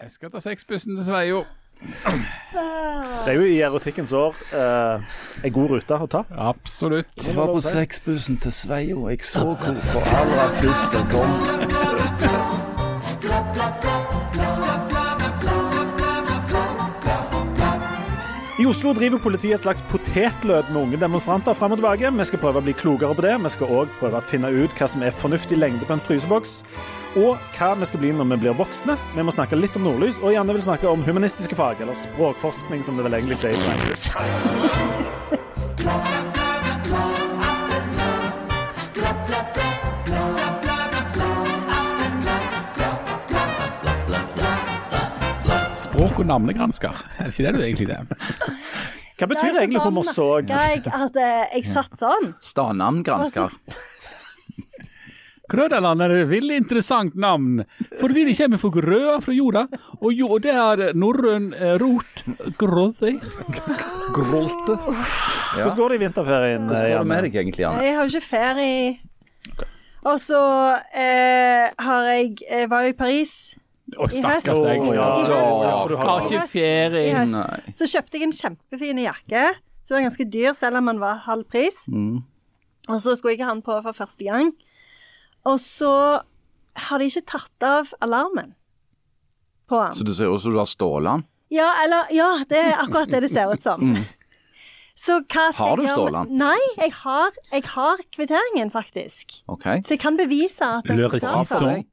Jeg skal ta sexbussen til Sveio. Det er jo i erotikkens år eh, en god rute å ta. Absolutt. Jeg var på sexbussen til Sveio. Jeg så hvorfor aller først det kom. I Oslo driver politiet et slags potetløp med unge demonstranter fram og tilbake. Vi skal prøve å bli klokere på det. Vi skal òg prøve å finne ut hva som er fornuftig lengde på en fryseboks. Og hva vi skal bli når vi blir voksne. Vi må snakke litt om nordlys, og Janne vil snakke om humanistiske fag, eller språkforskning, som det vel egentlig er i praksis. Språk- og navnegransker. Er det ikke det du egentlig er? Hva betyr det egentlig hvor vi så Jeg, at eh, jeg satt sånn. Stavnavngransker. Grødaland er et veldig interessant navn, fordi det kommer fra grøa fra jorda, og jo, det er norrøn eh, rot, gråðei. Grolte. Ja. Hvordan går det i vinterferien? Hvordan går det med deg egentlig, Anne? Jeg har jo ikke ferie. Og så eh, har jeg jeg var jo i Paris. Å, I stakkars høst. deg. Ja. I høst. Ja, har- ikke ferie. I høst. Så kjøpte jeg en kjempefin jakke, som var ganske dyr, selv om den var halv pris. Mm. Og så skulle jeg ha den på for første gang. Og så har de ikke tatt av alarmen på den. Så det ser ut som du har stjålet den? Ja, eller Ja, det er akkurat det det ser ut som. Så hva skal Mm. Har du stjålet den? Nei, jeg har, jeg har kvitteringen, faktisk. Okay. Så jeg kan bevise at jeg recito. har For for deg.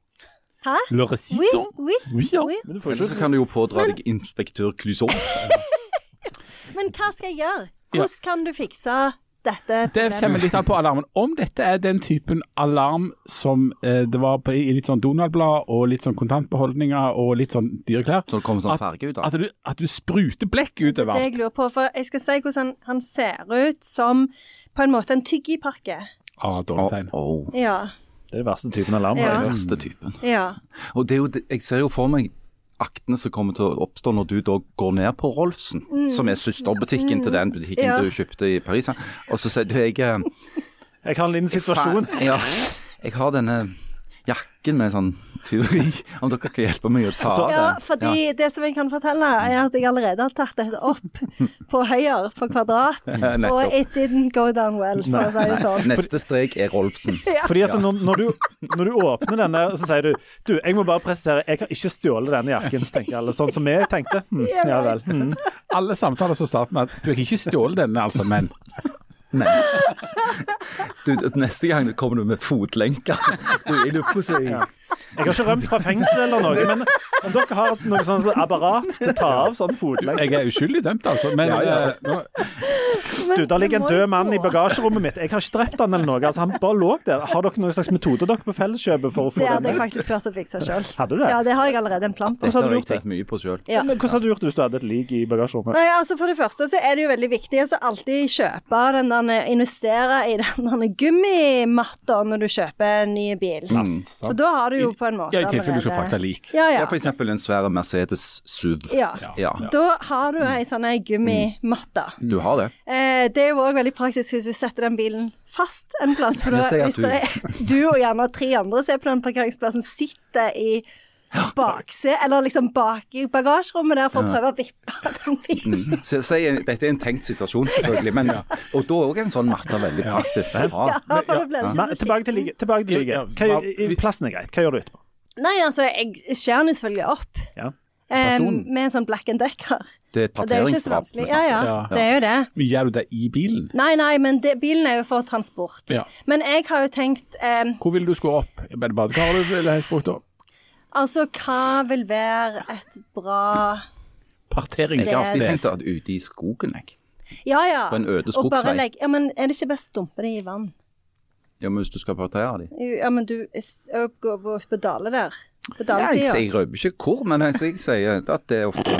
Hæ? Le Oui, oui, Oui, ja. oui. Men du får ikke så kan du jo pådra deg inspektør Clusson. Men hva skal jeg gjøre? Hvordan kan du fikse dette? Det kommer litt an på alarmen. Om dette er den typen alarm som eh, det var på, i litt sånn Donald-blad, og litt sånn kontantbeholdninger og litt sånn dyreklær Så det kommer sånn farge ut av. at du, at du spruter blekk utover alt. det jeg lurer på. For jeg skal si hvordan han, han ser ut som på en måte en tyggipakke. Ah, dårlig tegn. Åh, Ja. Det er den verste typen alarm. Ja. den verste typen. ja. Og det er jo, jeg ser jo for meg aktene som kommer til å oppstå når du da går ned på Rolfsen, som er søsterbutikken til den butikken Ja. du kjøpte i Paris. Og så sier du jeg eh, Jeg har en liten situasjon. Jeg, Ja, jeg har denne jakken med sånn teori, om dere kan hjelpe meg å ta av Ja, fordi fordi det som jeg kan fortelle, er at jeg allerede har tatt dette opp på høyre på kvadrat, og it didn't go down well, for å si det sånn. Neste strek er Rolfsen. Fordi at når, når, du, når du åpner denne, så sier du Du, jeg må bare presisere, jeg har ikke stjålet denne jakken, så tenker alle. Sånn som vi tenkte. Hm, ja vel. Hm. Alle samtaler som starter med at du har ikke stjålet denne, altså, men Nei. du, neste gang kommer du med fotlenker. Du, jeg lurer på hvordan jeg har ikke rømt fra fengsel eller noe, men om dere har noe sånt apparat til å ta av sånn fotlenke jeg er uskyldig dømt, altså. Men Ja, ja. eh, nå, Du, der ligger en død mann i bagasjerommet mitt. Jeg har ikke drept han eller noe. Altså, han bare lå der. Har dere noen slags metode dere på Felleskjøpet for å få Det hadde jeg faktisk klart å fikse sjøl. Hadde du det? Ja, det har jeg allerede en plan på. Dette hadde har du jeg gjort det? tenkt mye på sjøl. Ja. Men Hvordan hadde du gjort det hvis du hadde et lik i bagasjerommet? Nei, altså For det første så er det jo veldig viktig å så alltid kjøpe den der, investere i den der gummimatta når du kjøper en ny bil. plast. For da har du jo på en måte Ja, I tilfelle du skal frakte lik. Ja, Ja, ja. for eksempel en svær Mercedes SUV. ja. Ja. Ja, Da har du ei sånn ei gummimatte. du har det. Eh, det er jo òg veldig praktisk hvis du setter den bilen fast en plass. For da, hvis du... det er du og gjerne tre andre som er på den parkeringsplassen, sitter i bakse, eller liksom bak i bagasjerommet der for å prøve å vippe den bilen. Så, så jeg, dette er en tenkt situasjon, selvfølgelig. Men, Og da er òg en sånn matte veldig praktisk. Ja. Ja, for da ble det ikke så tilbake til ligget. Tilbake til ligget. Hva, i- Plassen er greit. Hva gjør du etterpå? Nei, altså, jeg skjærer den selvfølgelig opp. Ja. Eh, med en sånn black and decker. Det er et parteringsdrap. er så. Ja, ja, Ja. det er jo det. Men Gjør du det i bilen? Nei, nei, men det, bilen er jo for transport. Ja. Men jeg har jo tenkt eh, Hvor vil du skulle opp? Badekaret ha sprukt opp? Altså, hva vil være et bra Jeg tenkte at ute i skogen, jeg. Ja, ja. På en øde Og bare skogsvei. legge Ja, men er det ikke best å dumpe det i vann? Ja, men hvis du skal partere de. Ja, men du går på, på Dale der. På Ja, jeg, jeg, jeg røper ikke hvor, men jeg, jeg sier at det er ofte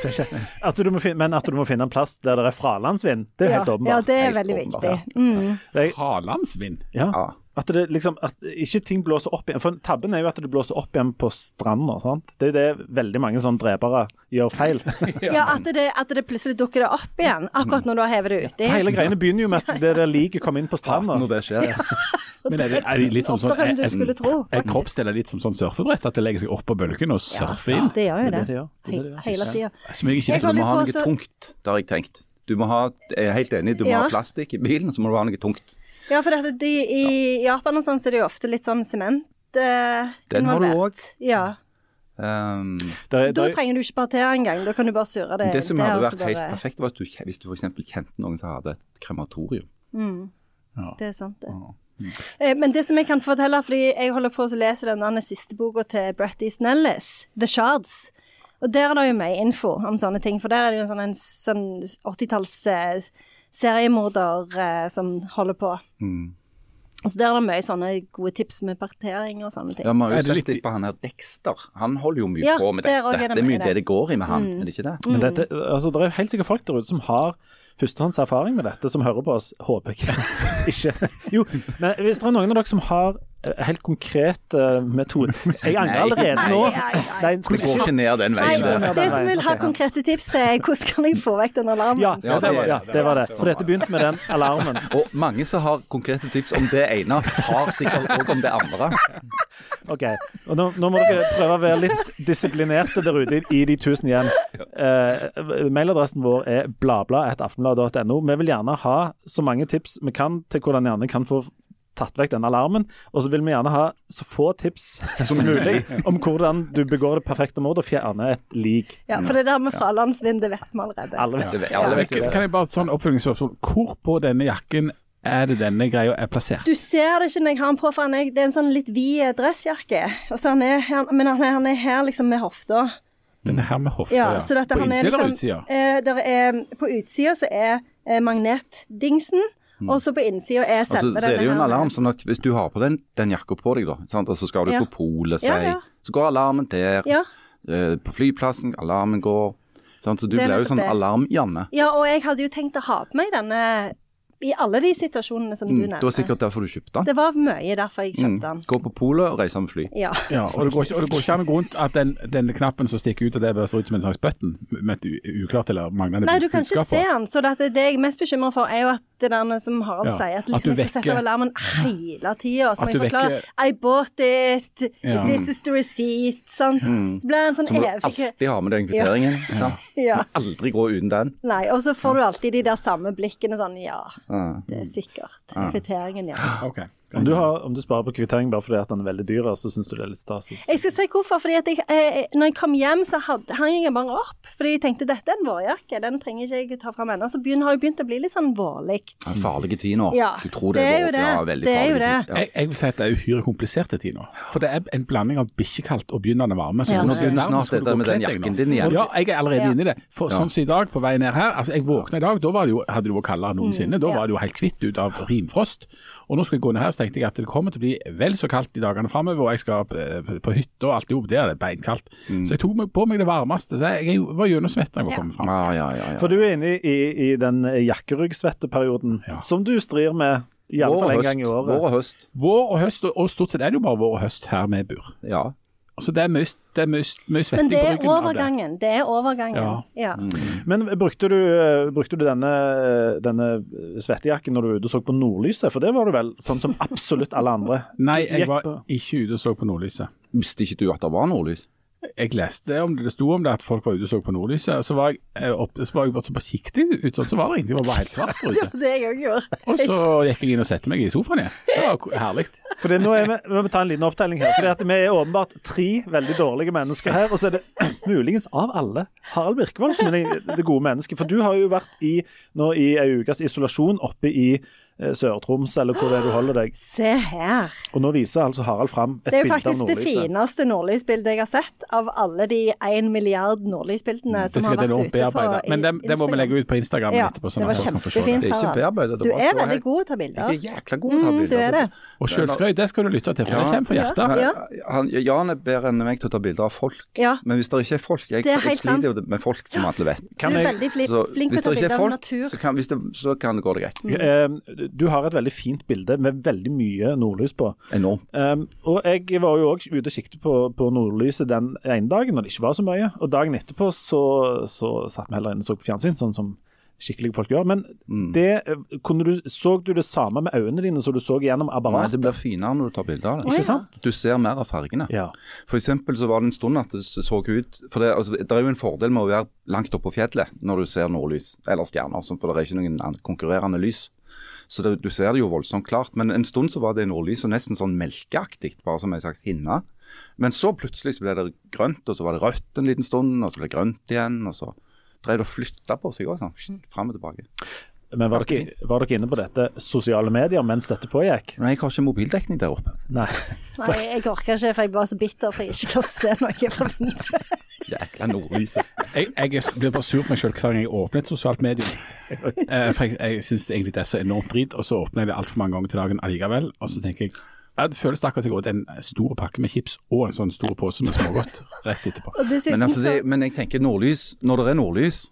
At du må finne, men at du må finne en plass der det er fralandsvind, det er ja, helt ja, det er veldig viktig. Mm. Fralandsvind? Ja. Ja. At det liksom at ikke ting blåser opp igjen. For tabben er jo at det blåser opp igjen på stranda. sant? Det er jo det veldig mange sånn drepere gjør feil. Ja, at det, at det plutselig dukker det opp igjen, akkurat når du har hevet det uti. Hele greiene begynner jo med at det der liket kommer inn på stranda. Når det skjer. Men er det, er det litt som sånn enn er- Er kroppsdeler litt som sånn surfebrett, at det legger seg oppå bølgen og surfer inn? Ja, Det gjør jo Det er det. det det er. Hele tida. Som jeg ikke vet Du må ha noe tungt, det har jeg tenkt. Du må ha, jeg er helt enig, du må Ja. ha plastikk i bilen, så må du ha noe tungt. Ja, for dette, de, i Japan og sånn så er det jo ofte litt sånn sement eh, Den har du òg. Ja. Um, der, er- Da er- trenger du ikke partere engang. Da kan du bare surre det. det som det hadde vært helt bare- perfekt, var at du, hvis du f.eks. kjente noen som hadde et krematorium. Det er sant, det. Eh, Men det som jeg kan fortelle, fordi jeg holder på å lese den siste boka til Brett Easton Ellis, The Shards. Og der er det jo mye info om sånne ting, for der er det jo en sånn, sånn 80-talls eh, seriemorder eh, som holder på. Mm. Så der er det mye sånne gode tips med partering og sånne ting. Ja, Vi har jo sett litt- litt på han her Dexter. Han holder jo mye Ja, på med dette. er det det er mye det det går i med han, er det ikke det? Men dette, altså, det er jo helt sikkert folk der ute som har førstehånds erfaring med dette, som hører på oss, håper jeg ikke. Jo, men hvis det er noen av dere som har eh, helt uh, metode. Jeg angrer allerede nå. Nei, skal Vi går ikke ned den veien Nei, der. det som vil ha konkrete tips til, er hvordan kan jeg få vekk den alarmen? Ja, Ja, det, var, det- ja, det var det. For dette begynte med den alarmen. Og mange som har konkrete tips om det ene, har sikkert òg om det andre. Ok, og nå, nå må dere prøve å være litt disiplinerte der ute i, i de tusen hjem. Uh, mailadressen vår er bladblad.aftenblad.no. Vi vil gjerne ha så mange tips vi kan til hvordan gjerne kan få tatt vekk denne alarmen. Og så vil vi gjerne ha så få tips som mulig om hvordan du begår det perfekte mord og fjerner et lik. Ja, for det der med fralandsvind, det vet vi allerede. Alle vet Det alle vet det. Kan jeg bare sånn oppfølgingsspørsmål. Hvor på denne jakken er det denne greia er plassert? Du ser det ikke når jeg har den på, for han er, det er en sånn litt vid dressjakke. Og så han er, men han er, han er her liksom med hofta. Den er her med hofta, Ja, ja. På innsida liksom, eller liksom, utsida? Eh, er, på utsida så er eh, magnetdingsen, og så på innsida er Altså, selve så er det jo en alarm, sånn at hvis du har på den, den jakka på deg, da, sant? og så skal du Ja. på polet, si, Ja, ja. så går alarmen der. Eh, på flyplassen, alarmen går. Sant? Så du blir jo sånn alarm-Janne. ja, og jeg hadde jo tenkt å ha på meg denne i alle de situasjonene som du nevner. det var sikkert derfor du kjøpte den. Det var mye derfor jeg Mm. kjøpte den. Gå på polet og reise med fly. Ja. Ja, og det går ikke, og det går ikke an å gå rundt at den, den knappen som stikker ut av det, bare ser ut som en slags button med et uklart eller manglende Nei, du kan ikke se den. Så det, det jeg er mest bekymra for, er jo at det der som Harald Ja, sier, at at liksom du jeg skal sette alarmen hele tida. Så At må jeg forklare vekker- I bought it, Ja. this is the receipt. Sant. Det blir en sånn Så må du evig alltid ha med den kvitteringen. Ja. ja. Aldri gå uten den. Nei, og så får du alltid de der samme blikkene sånn Ja. Det er sikkert. Kvitteringen, ja. Ok. Om du, har, om du sparer på kvittering bare fordi at den er veldig dyr, så syns du det er litt stas. Jeg skal si hvorfor. fordi at jeg, eh, når jeg kom hjem, så hadde, hang jeg bare opp. Fordi jeg tenkte dette er en vårjakke, den trenger ikke jeg ta fram ennå. Så begynner, har det begynt å bli litt sånn vårlig. Det er en farlig tid nå. Ja, du tror det, det er jo vår- det. Ja, veldig Det er jo farlig det. Ja. Jeg, jeg vil si at det er uhyre kompliserte tid nå. For det er en blanding av bikkjekaldt og begynnende varme. Så Ja, er det. verden Snart dette med den jakken din igjen. Ja, jeg er allerede Ja. inne i det. For Ja. sånn som i dag, på vei ned her altså Jeg våkna i dag, da var det jo, hadde det vært kaldere enn noensinne. Da Mm, var det jo helt kvitt ut av rimfrost. Og nå skal jeg gå ned her, så tenkte jeg at det kommer til å bli vel så kaldt i dagene framover. Og jeg skal eh, på hytta og alt i hop, der er det beinkaldt. Så jeg tok på meg det varmeste. Så jeg, jeg var gjennomsvett da jeg var kommet fram. Ja, ja, ja, ja. For du er inne i, i den jakkeryggsvetteperioden Ja. som du strir med i alle Vår og fall en høst. gang i året. Vår og høst. Vår og høst, og- og stort sett er det jo bare vår og høst her vi bor. Ja. Altså det er mye, det er mye, mye Men svetting det på er ryggen av det. overgangen. Det er overgangen. Ja. Ja. Men brukte du, eh, brukte du denne, denne svettejakken når du var ute og så på nordlyset? For det var du vel, sånn som absolutt alle andre. Nei, jeg var ikke ute og så på nordlyset. Visste ikke du at det var nordlys? Jeg leste om det, det sto om det at folk var ute og så på nordlyset. Så var jeg eh, oppe, så var jeg bare så forsiktig ut sånn, så var det ingenting. Det var bare helt svart der Det ute. var det jeg òg gjorde. Og så gikk jeg inn og satte meg i sofaen igjen. Det var herlig. Fordi nå er vi, vi må ta en liten opptelling her. For vi er åpenbart tre veldig dårlige mennesker her. Og så er det muligens av alle Harald Birkevold som er det, gode mennesket. For du har jo vært i, nå i ei ukes isolasjon oppe i Sør-Troms, eller hvor det er du holder deg. Se her. Og nå viser altså Harald fram et Det er jo faktisk det nordlyset. fineste nordlysbildet jeg har sett av alle de én milliard nordlysbildene mm, som har vært ute på. Men det, det må vi legge ut på Instagram Ja, etterpå, sånn at folk kan få se det. Det er ikke bearbeidet. Du er veldig god til å ta bilder. Jeg er jækla god til å ta Mm, du er det. Og sjølskrøy, det skal du lytte til, for det kommer fra hjertet. Ja. han, Jan er bedre enn meg til å ta bilder av folk. Ja. Men hvis det ikke er folk Jeg, er jeg sliter jo med folk, som alle vet. Kan du er veldig flink, til å ta bilder er av natur. så kan, det, så kan det gå greit. Du har et veldig fint bilde med veldig mye nordlys på. Enormt. Um, og jeg var jo òg ute og kikket på, på nordlyset den ene dagen når det ikke var så mye. Og dagen etterpå så, så satt vi heller inne og så på fjernsyn, sånn som skikkelige folk gjør. Men Mm. det, eh, kunne du, så du det samme med øynene dine som du så gjennom Nei, det blir finere når du tar bilde av det. Ikke sant? Du ser mer av fargene. Ja. For eksempel så var det en stund at det så ut For det, altså, det er jo en fordel med å være langt oppe på fjellet når du ser nordlys, eller stjerner, sånn, for det er ikke noen konkurrerende lys. Så det, du ser det jo voldsomt klart. Men en stund så var det nordlyset nesten sånn melkeaktig, bare som en slags hinne. Men så plutselig så ble det grønt, og så var det rødt en liten stund, og så ble det grønt igjen. og så drev det og flytta på seg òg, sånn. Fram og tilbake. Men var dere, var dere inne på dette sosiale medier mens dette pågikk? Nei, jeg har ikke mobildekning der oppe. Nei. Nei, jeg orker ikke, for jeg var så bitter for jeg ikke klarte å se noe fra vinduet. Jækla nordlyset. Jeg, jeg blir bare sur på meg selv hver gang jeg åpner et sosialt medium. Eh, for jeg, jeg syns egentlig det er så enormt drit, og så åpner jeg det altfor mange ganger til dagen allikevel. Og så tenker jeg ja, Det føles akkurat som jeg åt en stor pakke med chips og en sånn stor pose med smågodt rett etterpå. Men, altså, det, men jeg tenker nordlys, når det er nordlys,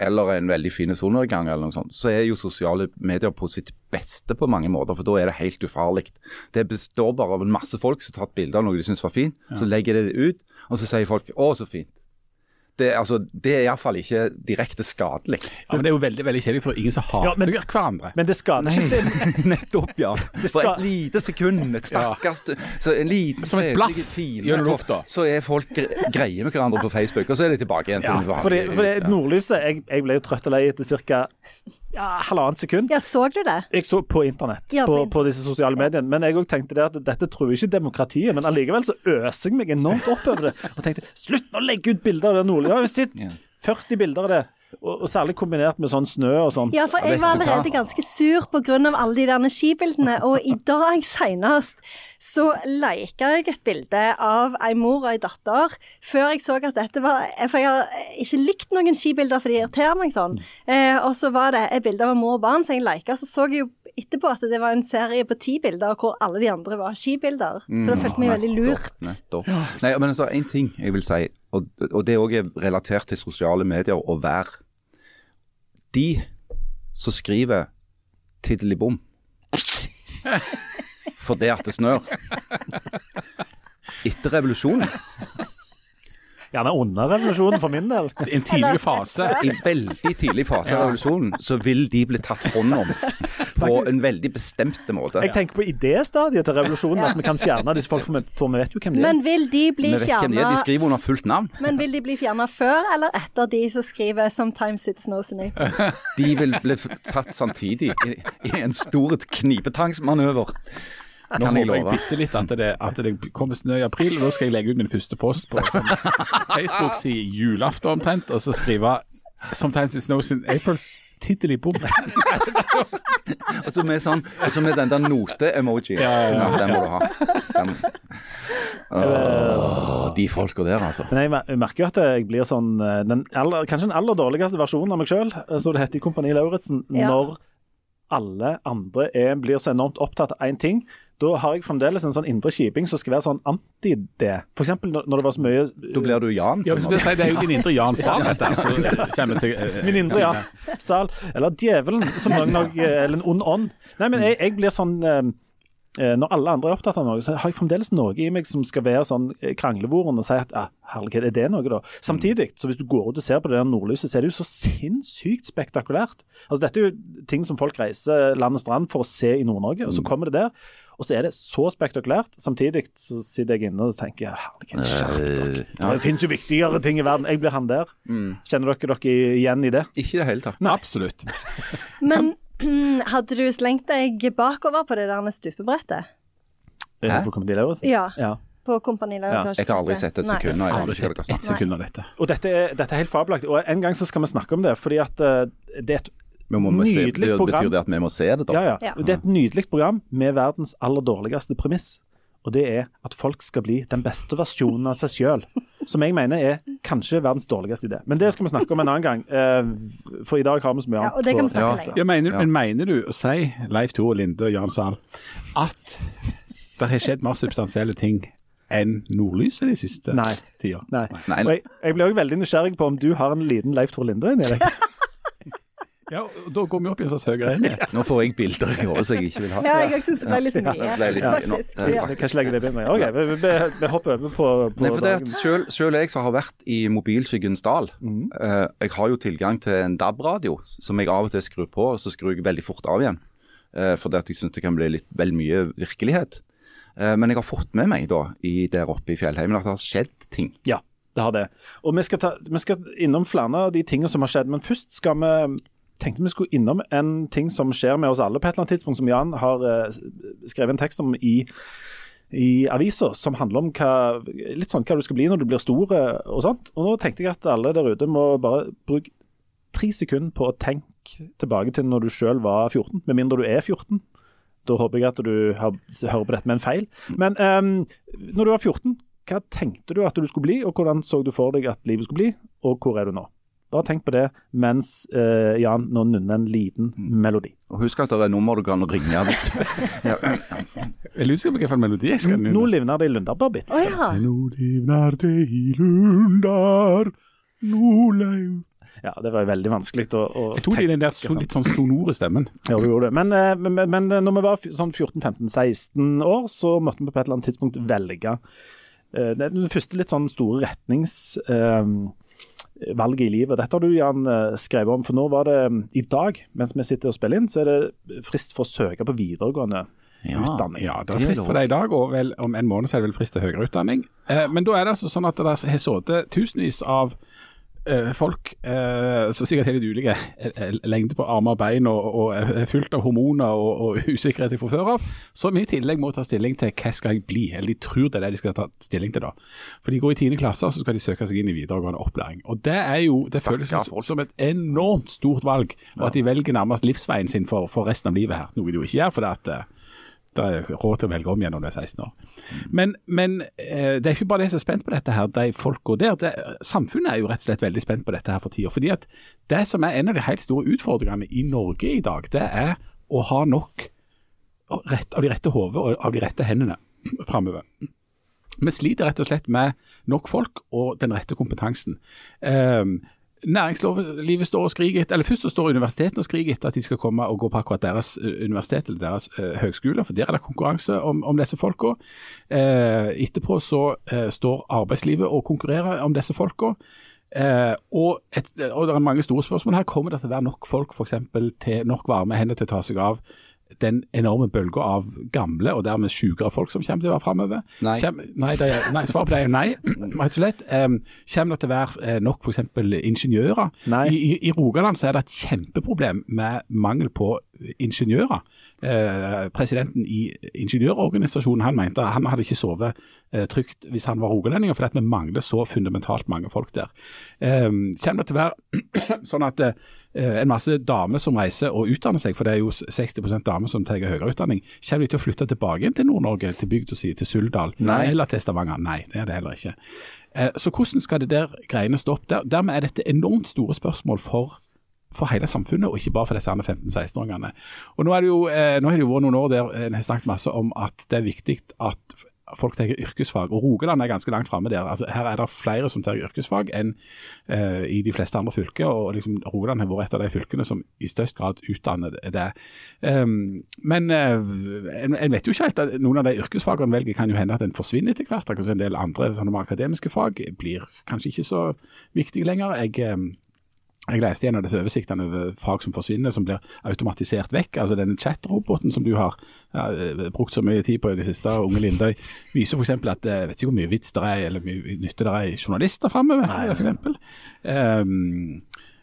eller en veldig fin solnedgang, eller noe sånt, så er jo sosiale medier på sitt beste på mange måter, for da er det helt ufarlig. Det består bare av en masse folk som har tatt bilder av noe de syns var fint, så legger de det ut, og så sier folk 'å, så fint'. Det, altså, det er iallfall ikke direkte skadelig. Ja, men det er jo veldig veldig kjedelig for ingen som hater Ja, men- hverandre. Men det skader ikke. Nettopp, ja. For skal- et lite sekund, et stakkars Så en liten Som et blaff gjennom lufta. Så er folk gre greie med hverandre på Facebook, og så er de tilbake igjen. Ja, for det, for det nordlyset jeg, jeg ble jo trøtt og lei etter ca. Ja, halvannet sekund. Ja, så du det? Jeg så på internett, Ja, på på, internett. på disse sosiale mediene. Men jeg òg tenkte det at dette truer ikke demokratiet. Men allikevel så øser jeg meg enormt opp over det. Og tenkte slutt nå å legge ut bilder av det nordlige. Jeg har sett Ja. 40 bilder av det. Og, og særlig kombinert med sånn snø og sånn. Ja, for jeg var allerede ganske sur pga. alle de der skibildene. Og i dag senest så lika jeg et bilde av ei mor og ei datter før jeg så at dette var For jeg har ikke likt noen skibilder, for de irriterer meg sånn. Eh, og så var det et bilde av en mor og barn som jeg lika. Så så jeg jo etterpå at det var en serie på ti bilder hvor alle de andre var skibilder. Så det følte jeg meg veldig lurt. Nettopp. nettopp. Nei, men så En ting jeg vil si, og, og det òg er relatert til sosiale medier og vær. De som skriver 'tiddelibom' for det at det snør. Etter revolusjonen, Gjerne under revolusjonen, for min del. I En tidlig fase. i veldig tidlig fase av revolusjonen, så vil de bli tatt hånd om på en veldig bestemt måte. Jeg tenker på idéstadiet til revolusjonen, at vi kan fjerne disse folkene, for vi vet jo hvem de er. Men vil de bli de er, fjerna de skriver under fullt navn. Men vil de bli fjerna før eller etter de som skriver 'Sometimes it's no in De vil bli tatt samtidig i, i en stor knipetangsmanøver. Nå Kan jeg håper jeg love. bitte litt at det, at det kommer snø i april, og da skal jeg legge ut min første post på sånn Facebook si julaften omtrent, og så skrive 'Sometimes it snows in April'. Tittel i bom. Og så med, sånn, og så med den der note-emojien. Ja, ja, ja. Den må du ha. Den. Oh, de folka der, altså. Men jeg merker jo at jeg blir sånn eh, den aller, Kanskje den aller dårligste versjonen av meg sjøl, som det heter i Kompani Lauritzen, Ja. når alle andre er, blir så enormt opptatt av én ting. Da har jeg fremdeles en sånn indre kjiping som skal være sånn anti det. For eksempel når når det var så mye Da blir du Jan. Ja, si, det er jo din indre Jan Sahl, dette. Så kommer til, uh, Min indre, Jan Sal. Eller djevelen, som noen nok Eller en ond ånd. Nei, men jeg, jeg blir sånn eh, eh, Når alle andre er opptatt av noe, så har jeg fremdeles noe i meg som skal være sånn eh, kranglevoren og si at ja, herlighet, er det noe, da? Samtidig, så hvis du går ut og ser på det der nordlyset, så er det jo så sinnssykt spektakulært. Altså Dette er jo ting som folk reiser land og strand for å se i Nord-Norge, og så kommer det der. Og så er det så spektakulært. Samtidig så sitter jeg inne og tenker jeg, herlighet, skjerp dere. Det finnes jo viktigere ting i verden. Jeg blir han der. Kjenner dere dere igjen i det? Ikke i det hele tatt. Absolutt. Men hadde du slengt deg bakover på det der stupebrettet? Hæ? På? Ja. ja. På Kompani Lauritzen? Jeg har aldri sett et. Nei. av sekund av dette. Og dette er, dette er helt fabelaktig. Og en gang så skal vi snakke om det, fordi at eh, det er et Vi se, det program. betyr det at vi må se det, da? Ja, ja. Ja. Det er et nydelig program med verdens aller dårligste premiss. Og det er at folk skal bli den beste versjonen av seg sjøl. Som jeg mener er kanskje verdens dårligste idé. Men det skal vi snakke om en annen gang. eh, For i dag har vi så mye Ja, annet. og det kan vi snakke Ja. Ja, mener, Men mener du å si, Leif Tore Linde og Jan Sahl, at det har skjedd mer substansielle ting enn nordlyset de siste Nei. tida? Nei. Nei. Og jeg, jeg blir òg veldig nysgjerrig på om du har en liten Leif Tore Linde inni deg. Ja, og Da går vi opp i en slags høyere enhet. Nå får jeg bilder i hodet som jeg ikke vil ha. Ja, jeg syns det ble litt mye. Ja, ble litt mye faktisk. Ja. Vi legge det inn. Ok, vi, vi, vi hopper over på, på Nei, for det at selv, selv jeg som har vært i mobilskyggens dal, eh, jeg har jo tilgang til en DAB-radio som jeg av og til skrur på, og så skrur jeg veldig fort av igjen. Eh, fordi at jeg syns det kan bli litt vel mye virkelighet. Eh, men jeg har fått med meg da, i, der oppe i fjellheimen at det har skjedd ting. Ja, det har det. Og vi skal, ta, vi skal innom flere av de tingene som har skjedd, men først skal vi tenkte vi skulle innom en ting som skjer med oss alle på et eller annet tidspunkt, som Jan har eh, skrevet en tekst om i, i avisa, som handler om hva, litt sånn hva du skal bli når du blir stor eh, og sånt. Og nå tenkte jeg at alle der ute må bare bruke tre sekunder på å tenke tilbake til når du sjøl var 14, med mindre du er 14. Da håper jeg at du har, hører på dette med en feil. Men um, når du var 14, hva tenkte du at du skulle bli, og hvordan så du for deg at livet skulle bli, og hvor er du nå? Bare tenk på det mens eh, Jan nå nunner en liten melodi. Og Husk at det er nummer du kan ringe. ja. Jeg lurer usikker på hvilken melodi jeg skal nunne. Nå livner det i Lundarbarbitt. Å ja. Nå livner det i lundar, Nordlaug Ja, det var jo veldig vanskelig å, å Jeg tok det i den der så, litt sånn sonore stemmen. Ja, vi gjorde det. Men, eh, men, men, men når vi var sånn 14-15-16 år, så måtte vi på et eller annet tidspunkt velge den det, det første litt sånn store retningsvalget i livet. Dette har du, Jan, eh, skrevet om. For nå var det eh, i dag, mens vi sitter og spiller inn, så er det frist for å søke på videregående utdanning. Ja, det er frist for det i dag, og vel om en måned så er det vel frist til høyere utdanning. Eh, men da er det altså sånn at det har sittet tusenvis av folk uh, som sikkert har litt ulike lengder lengde på armer og bein, og, og er fullt av hormoner og, og usikkerhet fra før av, som i tillegg må ta stilling til hva skal jeg bli, eller de tror det er det de skal ta stilling til da. For de går i 10. klasse, og så skal de søke seg inn i videregående opplæring. Og det er jo, det føles som, som et enormt stort valg, og at de velger nærmest livsveien sin for, for resten av livet her, noe de jo ikke gjør, for det at eh, råd til å velge om igjen når du er 16 år. Men, men eh, det er ikke bare de som er spent på dette her, de folka der. Det, samfunnet er jo rett og slett veldig spent på dette her for tida. Fordi at det som er en av de helt store utfordringene i Norge i dag, det er å ha nok rett, av de rette hodene og av de rette hendene framover. Vi sliter rett og slett med nok folk og den rette kompetansen. Um, Næringslivet står og skriker etter, eller Først så står universitetene og skriker etter at de skal komme og gå på akkurat deres universitet eller deres uh, høgskole, for der er det konkurranse om, om disse folka. Uh, etterpå så uh, står arbeidslivet og konkurrerer om disse folka. Eh, og, et, og det er mange store spørsmål her. Kommer det til å være nok folk for eksempel, til nok varme hender til å ta seg av den enorme bølga av gamle og dermed sykere folk som kommer til å være framover? Nei. Kjem, nei, det nei, svaret på det er jo nei, rett og slett. Um, kommer det til å være eh, nok f.eks. ingeniører? I, i, I Rogaland så er det et kjempeproblem med mangel på ingeniører. Eh, presidenten i ingeniørorganisasjonen han mente han hadde ikke sovet eh, trygt hvis han var rogalending, fordi at vi mangler så fundamentalt mange folk der. Eh, kommer det til å være sånn at eh, en masse damer som reiser og utdanner seg, for det er jo 60% damer som tar høyere utdanning, kommer de til å flytte tilbake til Nord-Norge, til bygda si, til Suldal, Nei. eller til Stavanger? Nei, det er det heller ikke. Eh, så hvordan skal det der greiene stå opp? Der, dermed er dette enormt store spørsmål for for hele samfunnet, og ikke bare for disse 15-16-åringene. Og Nå har det jo, eh, nå har det jo vært noen år der en har snakket masse om at det er viktig at folk tar yrkesfag, og Rogaland er ganske langt framme der. Altså, her er det flere som tar yrkesfag enn eh, i de fleste andre fylker, og liksom, Rogaland har vært et av de fylkene som i størst grad utdanner det. Um, men eh, en vet jo ikke helt at noen av de yrkesfagene en velger, kan jo hende at en forsvinner etter hvert. Akkurat en del andre sånne akademiske fag blir kanskje ikke så viktige lenger. Jeg... eh, jeg leste en av disse oversiktene over fag som forsvinner, som blir automatisert vekk. Altså denne chat-roboten som du har ja, eh, brukt så mye tid på i det siste, Unge Lindøy, viser f.eks. at eh, jeg vet ikke hvor mye vits det er, eller mye nytte det er i journalister framover, f.eks. Um,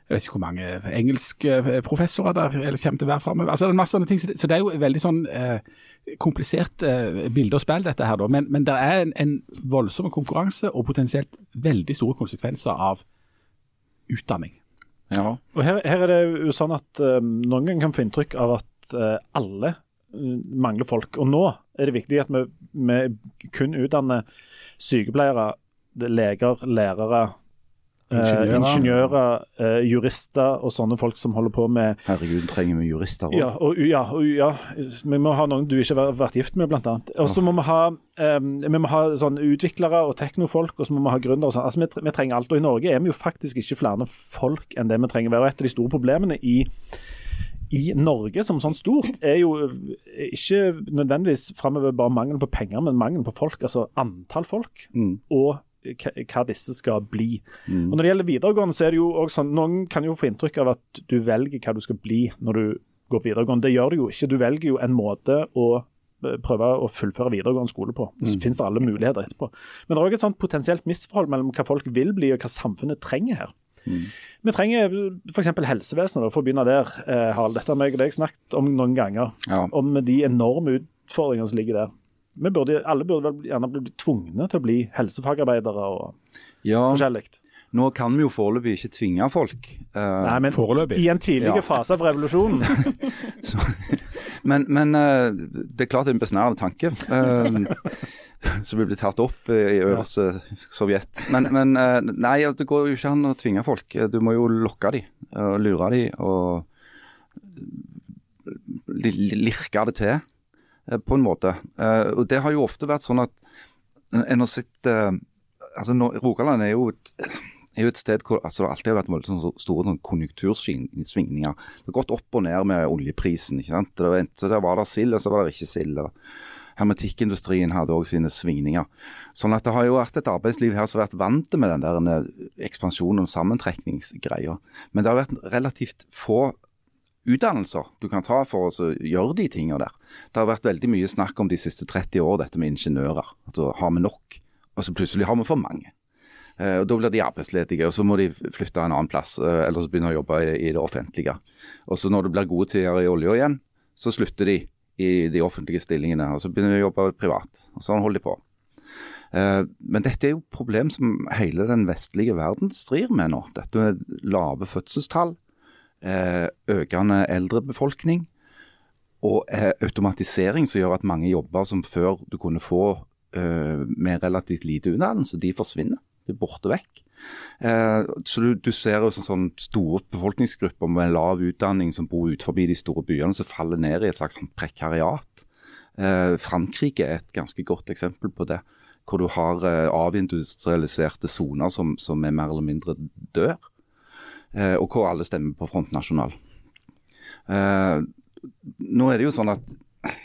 jeg vet ikke hvor mange engelske eh, professorer der eller kommer til å være framover. Altså, det er masse sånne ting, så det, så det er jo veldig sånn eh, komplisert eh, bilde og spill, dette her, da. Men, men det er en, en voldsom konkurranse og potensielt veldig store konsekvenser av utdanning. Ja. Og her, her er det jo sånn at uh, noen ganger kan få inntrykk av at uh, alle uh, mangler folk. Og nå er det viktig at vi, vi kun utdanner sykepleiere, leger, lærere, ingeniører, ingeniører uh, jurister og sånne folk som holder på med Herregud, trenger vi jurister òg? Ja, ja, ja, vi må ha noen du ikke har vært gift med, annet. Og så må vi ha, vi må ha sånn utviklere og teknofolk, og så må vi ha gründere og sånn. Altså, vi, vi, trenger alt. Og i Norge er vi jo faktisk ikke flere folk enn det vi trenger. Og et av de store problemene i i Norge som sånn stort er jo ikke nødvendigvis framover bare mangel på penger, men mangel på folk. Altså antall folk. Mm. og hva disse skal bli. Mm. Og Når det gjelder videregående, så er det jo også sånn Noen kan jo få inntrykk av at du velger hva du skal bli når du går på videregående. Det gjør du jo ikke. Du velger jo en måte å eh, prøve å fullføre videregående skole på. Så mm. finnes det alle muligheter etterpå. Men det er òg et sånt potensielt misforhold mellom hva folk vil bli og hva samfunnet trenger her. Mm. Vi trenger f.eks. helsevesenet, for å begynne der. Eh, Harald. Dette har jeg og deg snakket om noen ganger. Ja. Om de enorme utfordringene som ligger der burde, alle burde vel gjerne bli tvungne til å bli helsefagarbeidere og ja. forskjellig. Nå kan vi jo foreløpig ikke tvinge folk. Uh, Nei, men foreløpig. I en tidlig ja. fase av revolusjonen. Så, men, men uh, det er klart det er en besnærende tanke. Uh, som vil bli tatt opp i øverste Sovjet. Men, men nei, altså, det går jo ikke an å tvinge folk. Du må jo lokke dem og lure dem og lirke det til. Eh, på en måte. Eh, og Det har jo ofte vært sånn at en har sett eh, altså Rogaland er jo et er jo et sted hvor altså, det alltid har vært veldig sånn, store sånn, konjunktursvingninger. Det har gått opp og ned med oljeprisen. ikke sant? Det var, så Der var det sild, og så var det ikke sild. Hermetikkindustrien hadde òg sine svingninger. Sånn at Det har jo vært et arbeidsliv her som har vært vant med den der ekspansjonen og sammentrekningsgreia. Men det har vært relativt få utdannelser du kan ta for å gjøre de tingene der. Det har vært veldig mye snakk om de siste 30 år, dette med ingeniører. Altså, Har vi nok? Og så plutselig har vi for mange. Eh, og Da blir de arbeidsledige, og så må de flytte en annen plass. Eh, eller så begynne å jobbe i, det offentlige. Og så når det blir gode tider i olja igjen, så slutter de i de offentlige stillingene. Og så begynner de å jobbe privat. Og sånn holder de på. Eh, men dette er jo problem som hele den vestlige verden strir med nå. Dette med lave fødselstall økende eldrebefolkning og eh, automatisering som gjør at mange jobber som før du kunne få eh, med relativt lite utdannelse, de forsvinner. De er borte vekk. så du, du ser jo sånn, sånn store befolkningsgrupper med lav utdanning som bor utenfor de store byene, som faller ned i et slags sånn prekariat. Frankrike er et ganske godt eksempel på det. Hvor du har avindustrialiserte soner som, som er mer eller mindre dør. Eh, og hvor alle stemmer på Front National. Eh, nå er det jo sånn at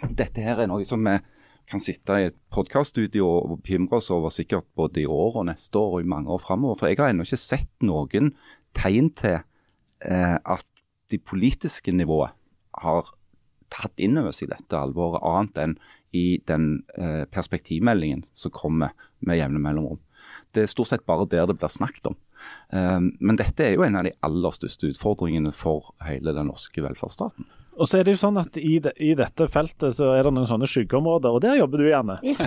dette her er noe som vi kan sitte i et podkaststudio og pimre oss over sikkert både i år og neste år og i mange år framover. For jeg har ennå ikke sett noen tegn til eh, at de politiske nivået har tatt inn over seg dette alvoret, annet enn i den eh, perspektivmeldingen som kommer med jevne mellomrom. Det er stort sett bare der det blir snakket om. Ehm, men dette er jo en av de aller største utfordringene for hele den norske velferdsstaten. Og så er det jo sånn at i, de, i, dette feltet så er det noen sånne skyggeområder, og der jobber du gjerne. Yes.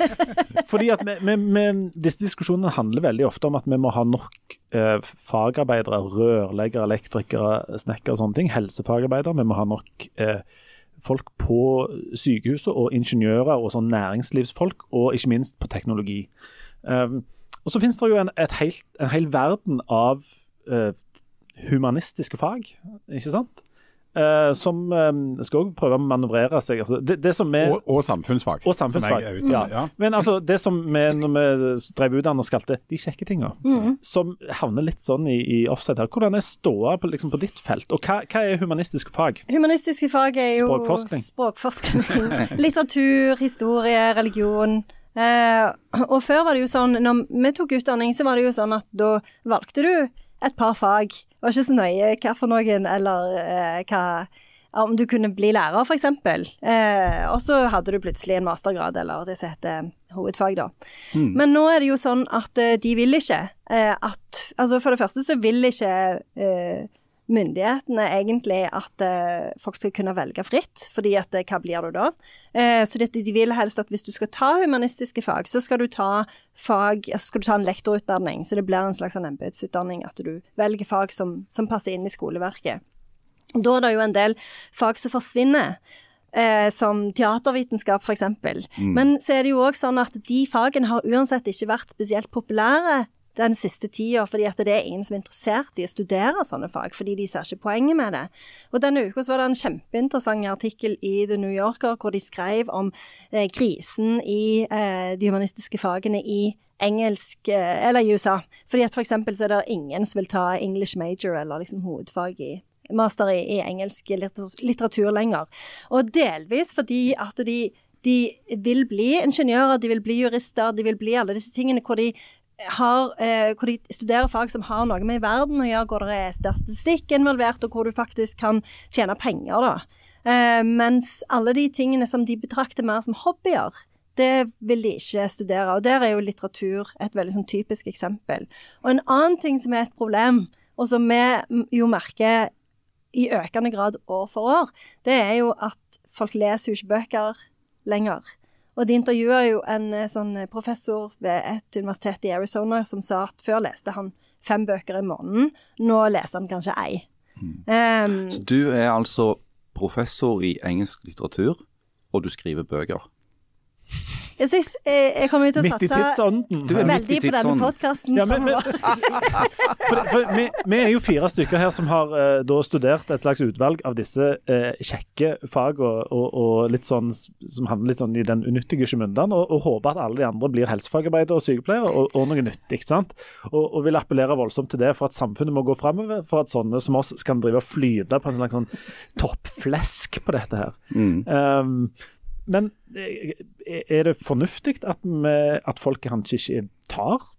Fordi at vi, vi, vi, Disse diskusjonene handler veldig ofte om at vi må ha nok eh, fagarbeidere, rørleggere, elektrikere, snekkere og sånne ting. Helsefagarbeidere. Vi må ha nok eh, folk på sykehuset, og ingeniører og sånn næringslivsfolk, og ikke minst på teknologi. Um, og så finnes det jo en, helt, en hel verden av uh, humanistiske fag, ikke sant? Uh, som um, skal òg prøve å manøvrere seg. Altså, det, det er, og, og, samfunnsfag. Og samfunnsfag. Ute, ja. ja. Men altså, det som vi, når vi drev utdannet, kalte de kjekke tinga, mm. som havner litt sånn i, i offset her. Hvordan er ståa på, liksom, på, ditt felt, og hva, hva, er humanistiske fag? Humanistiske fag er jo språkforskning, språkforskning litteratur, historie, religion. Eh, og før var det jo sånn, når vi tok utdanning, så var det jo sånn at da valgte du et par fag. Det var ikke så nøye hva for noen, eller eh, hva om du kunne bli lærer, f.eks. Eh, og så hadde du plutselig en mastergrad, eller det som heter hovedfag, da. Mm. Men nå er det jo sånn at eh, de vil ikke eh, at Altså for det første så vil ikke eh, myndighetene egentlig at uh, folk skal kunne velge fritt, fordi at uh, hva blir du da? Uh, så det, de vil helst at hvis du skal ta humanistiske fag, så skal du ta fag, skal du ta en lektorutdanning, så det blir en slags embetsutdanning, at du velger fag som, som, passer inn i skoleverket. Da er det jo en del fag som forsvinner. Eh, som teatervitenskap, f.eks. Mm. Men så er det jo òg sånn at de fagene har uansett ikke vært spesielt populære den siste tida, fordi at det er ingen som er interessert i å studere sånne fag, fordi de ser ikke poenget med det. Og Denne uka var det en kjempeinteressant artikkel i The New Yorker hvor de skrev om eh, krisen i eh, de humanistiske fagene i engelsk, eh, eller i USA. Fordi at for eksempel så er det ingen som vil ta English major eller liksom hovedfag i master i, i engelsk litteratur lenger. Og delvis fordi at de de vil bli ingeniører, de vil bli jurister, de vil bli alle disse tingene hvor de har, eh, hvor de studerer fag som har noe med verden å gjøre, hvor det er statistikk involvert, og hvor du faktisk kan tjene penger. da. Eh, mens alle de tingene som de betrakter mer som hobbyer, det vil de ikke studere. Og der er jo litteratur et veldig sånn typisk eksempel. Og en annen ting som er et problem, og som vi jo merker i økende grad år for år, det er jo at folk leser jo ikke bøker lenger. Og de intervjua jo en eh, sånn eh, professor ved et universitet i Arizona som sa at før leste han fem bøker i måneden, nå leser han kanskje ei. Mm. Um, Så du er altså professor i engelsk litteratur, og du skriver bøker? Jeg, synes, jeg, jeg kommer til å satse veldig på denne podkasten. Ja, vi, vi, er jo fire stykker her som har uh, da studert et slags utvalg av disse uh, kjekke fag og, og, og, litt sånn, som handler litt sånn i den unyttige skjemundene, og, og, håper at alle de andre blir helsefagarbeidere og sykepleiere og, og, noe nyttig. sant? Og, og vil appellere voldsomt til det for at samfunnet må gå framover, for at sånne som oss kan drive og flyte på en slags sånn toppflesk på dette her. Mm. Um, men eh, er det fornuftig at, vi, at folk kanskje ikke tar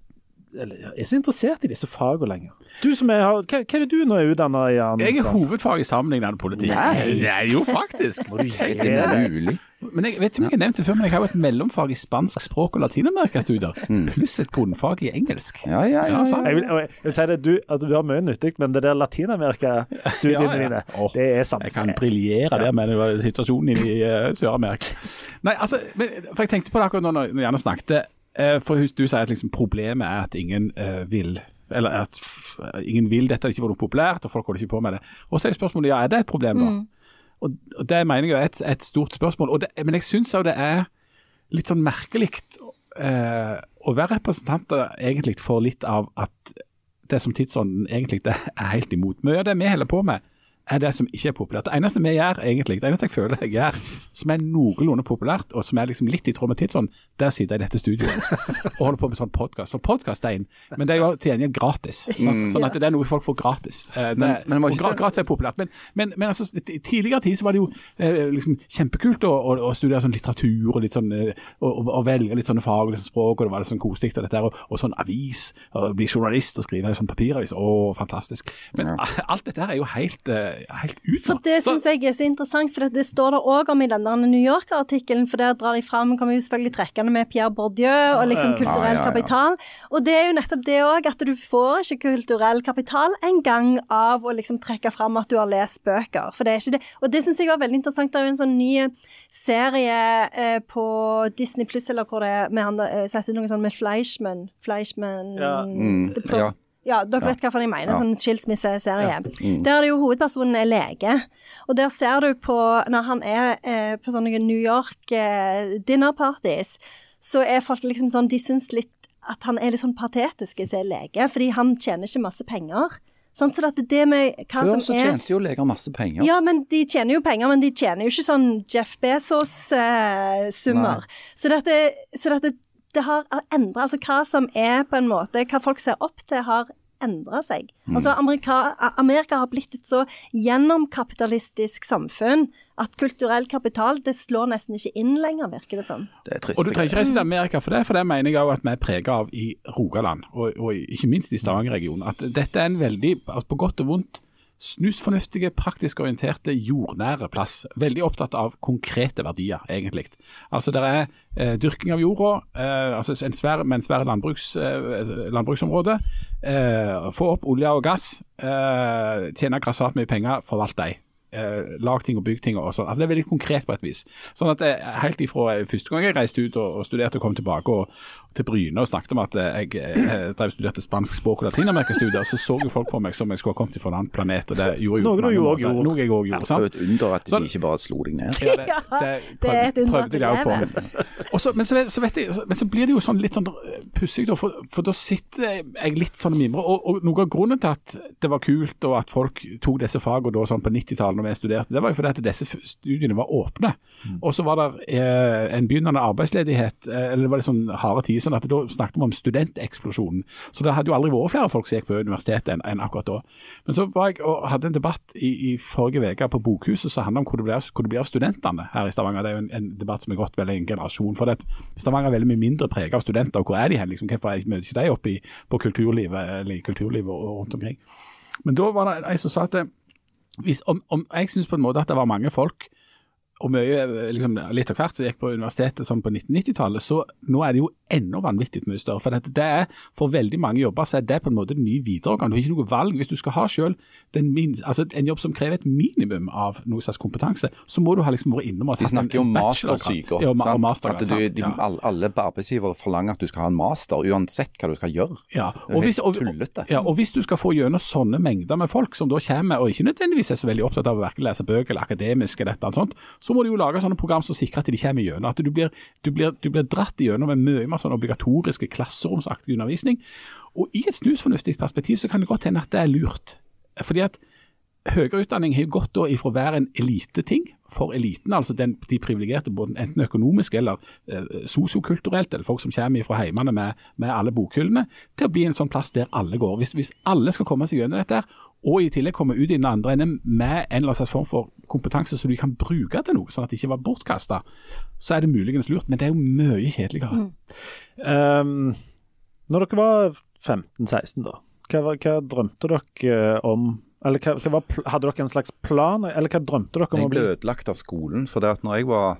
eller er så interessert i disse fagene lenger. Du som er, hva, hva er det du nå er utdanna i? Jeg er hovedfag i sammenlignende politikk. Nei, det er jo faktisk. det er mulig. Men jeg vet ikke om jeg har nevnt det før, men jeg har jo et mellomfag i spansk språk og latinamerikastudier, mm. pluss et grunnfag i engelsk. Ja, ja, ja. ja. Jeg, vil, jeg, vil, si det, du, altså, du har mye nyttig, men det der latinamerikastudiene ja, ja. dine, oh, det er samme. Jeg kan briljere der med situasjonen i uh, Sør-Amerika. Nei, altså, men, for jeg tenkte på det akkurat når Janne snakket. Uh, for Du sier at liksom, problemet er at ingen uh, vil eller at ingen vil dette, ikke var noe populært, og folk holder ikke på med det. Og så er spørsmålet ja, er det et problem da? Mm. Og, og Det mener jeg er et, et stort spørsmål. Det, men jeg syns òg det er litt sånn merkelig eh, å være representanter egentlig for litt av at det som tidsånden egentlig er helt imot. Mye av det vi holder på med, er det som ikke er populært. Det eneste vi gjør, egentlig, det eneste jeg føler jeg gjør, som er noenlunde populært, og som er liksom litt i tråd med tidsånden, det er å sitte i dette studioet og holde på med sånn podkast. Så podkast er inn, men det er jo til gjengjeld gratis. Mm. Sånn at det er noe folk får gratis. Eh, det, men, men ikke... Gratis er populært. Men, men, men altså, tidligere tid så var det jo eh, liksom kjempekult å, å, å, studere sånn litteratur og litt sånn, å, velge litt sånne fag og litt sånn språk, og det var litt sånn koselig og dette og, og, sånn avis, og bli journalist og skrive sånn papiravis. Å, fantastisk. Men alt dette her er jo helt helt ut For Det syns jeg er så interessant, for det står det òg om i denne New Yorker-artikkelen. For der drar de fram, kommer jo selvfølgelig trekkende med Pierre Bourdieu og liksom kulturell kapital. Og det er jo nettopp det òg, at du får ikke kulturell kapital engang av å liksom trekke fram at du har lest bøker. For det er ikke det. Og det syns jeg var veldig interessant. Det er jo en sånn ny serie eh, på Disney Pluss, eller hvor det er med han eh, setter noe sånn med Fleischmann. Fleischmann ja. Mm, ja. Ja, dere vet hva jeg mener. Ja. Sånn skilsmisseserie. Ja. Mm. Der er det jo hovedpersonen er lege. Og der ser du på Når han er eh, på sånne New York eh, dinner parties, så er folk liksom sånn De syns litt at han er litt sånn patetisk er lege, fordi han tjener ikke masse penger. Sånn, så det det med hva Før som så tjente jo leger masse penger. Ja, men de tjener jo penger, men de tjener jo ikke sånn Jeff Bezos-summer. Eh, så dette, så dette det har endra Altså hva som er på en måte Hva folk ser opp til, har endra seg. Mm. Altså Amerika, Amerika, har blitt et så gjennomkapitalistisk samfunn at kulturell kapital det slår nesten ikke inn lenger, virker det som. Det og du trenger ikke reise til Amerika for det, for det mener jeg òg at vi er prega av i Rogaland, og, og ikke minst i Stavanger-regionen. At dette er en veldig, altså på godt og vondt, snusfornuftige, praktisk orienterte, jordnære plass. Veldig opptatt av konkrete verdier, egentlig. Altså Det er eh, dyrking av jorda, eh, altså en svær, med en svær landbruks, eh, landbruksområde. Eh, få opp olje og gass, eh, tjene grassat mye penger, forvalt dem. eh, lag ting og bygg ting og sånn. Altså, det er veldig konkret på et vis. Sånn at Helt ifra første gang jeg reiste ut og, og studerte og kom tilbake og, til Bryne og snakket om at jeg, jeg drev studerte spansk språk og latinamerikastudier, så så jo folk på meg som jeg skulle ha kommet fra en annen planet. og det gjorde jo Noe du jo òg gjorde. Noe jeg òg gjorde. Det er et under at de ikke bare slo deg ned. Ja, det, det, det er et under at prøvde de også på. Også, Og så, men, så, så vet jeg, men så blir det jo sånn litt sånn pussig, for, for da sitter jeg litt sånn og mimrer. Og, og noe av grunnen til at det var kult, og at folk tok disse fagene da, sånn på 90-tallet når vi studerte, det var jo fordi at disse studiene var åpne. Og så var det eh, en begynnende arbeidsledighet, eh, eller det var litt sånn harde tider, sånn at da snakket vi om studenteksplosjonen. Så det hadde jo aldri vært flere folk som gikk på universitetet enn en akkurat da. Men så var jeg og hadde en debatt i, i forrige uke på Bokhuset som handla om hvor det, blir, hvor det blir av studentene her i Stavanger. Det er jo en, en debatt som har gått vel en generasjon. For det, Stavanger er veldig mye mindre preget av studenter. og Hvor er de hen? Liksom, hvorfor er møter ikke de oppe i, på kulturlivet, eller i kulturlivet og, rundt omkring? Men da var det en som sa at det, hvis, om, om, jeg syns på en måte at det var mange folk og mye, liksom, litt av hvert som gikk på universitetet sånn på 1990-tallet, så nå er det jo enda vanvittig mye større. For dette, det er, for veldig mange jobber så er det på en måte den nye videregang. Du har ikke noe valg. Hvis du skal ha selv den min, altså en jobb som krever et minimum av noe slags kompetanse, så må du ha liksom vært innom at De snakker jo om mastersyke. Ja, og og mastergrad, At du, de, Ja. alle, arbeidsgivere forlanger at du skal ha en master, uansett hva du skal gjøre. Ja, og hvis, og, ja, og hvis du skal få gjennom sånne mengder med folk som da kommer, og ikke nødvendigvis er så veldig opptatt av å hverken lese bøker eller akademisk eller et eller annet sånt, så må du jo lage sånne program som sikrer at de kommer gjennom. At du blir, du blir, du blir dratt gjennom med mye mer sånn obligatoriske klasseromsaktig undervisning. Og i et snusfornuftig perspektiv så kan det godt hende at det er lurt. Fordi at høyere utdanning har jo gått da ifra å være en eliteting for eliten, altså den, de privilegerte, enten økonomisk eller eh, sosiokulturelt, eller folk som kommer fra heimene med, med alle bokhyllene, til å bli en sånn plass der alle går. Hvis, hvis alle skal komme seg gjennom dette, her, og i tillegg komme ut i den andre enden med en eller annen form for kompetanse som de kan bruke til noe, sånn at det ikke var bortkasta, så er det muligens lurt, men det er jo mye kjedeligere. Um, når dere var 15-16, da, hva, hva drømte dere om Eller hva, hva var, hadde dere en slags plan, eller hva drømte dere om Jeg ble bli? ødelagt av skolen, for det at når jeg var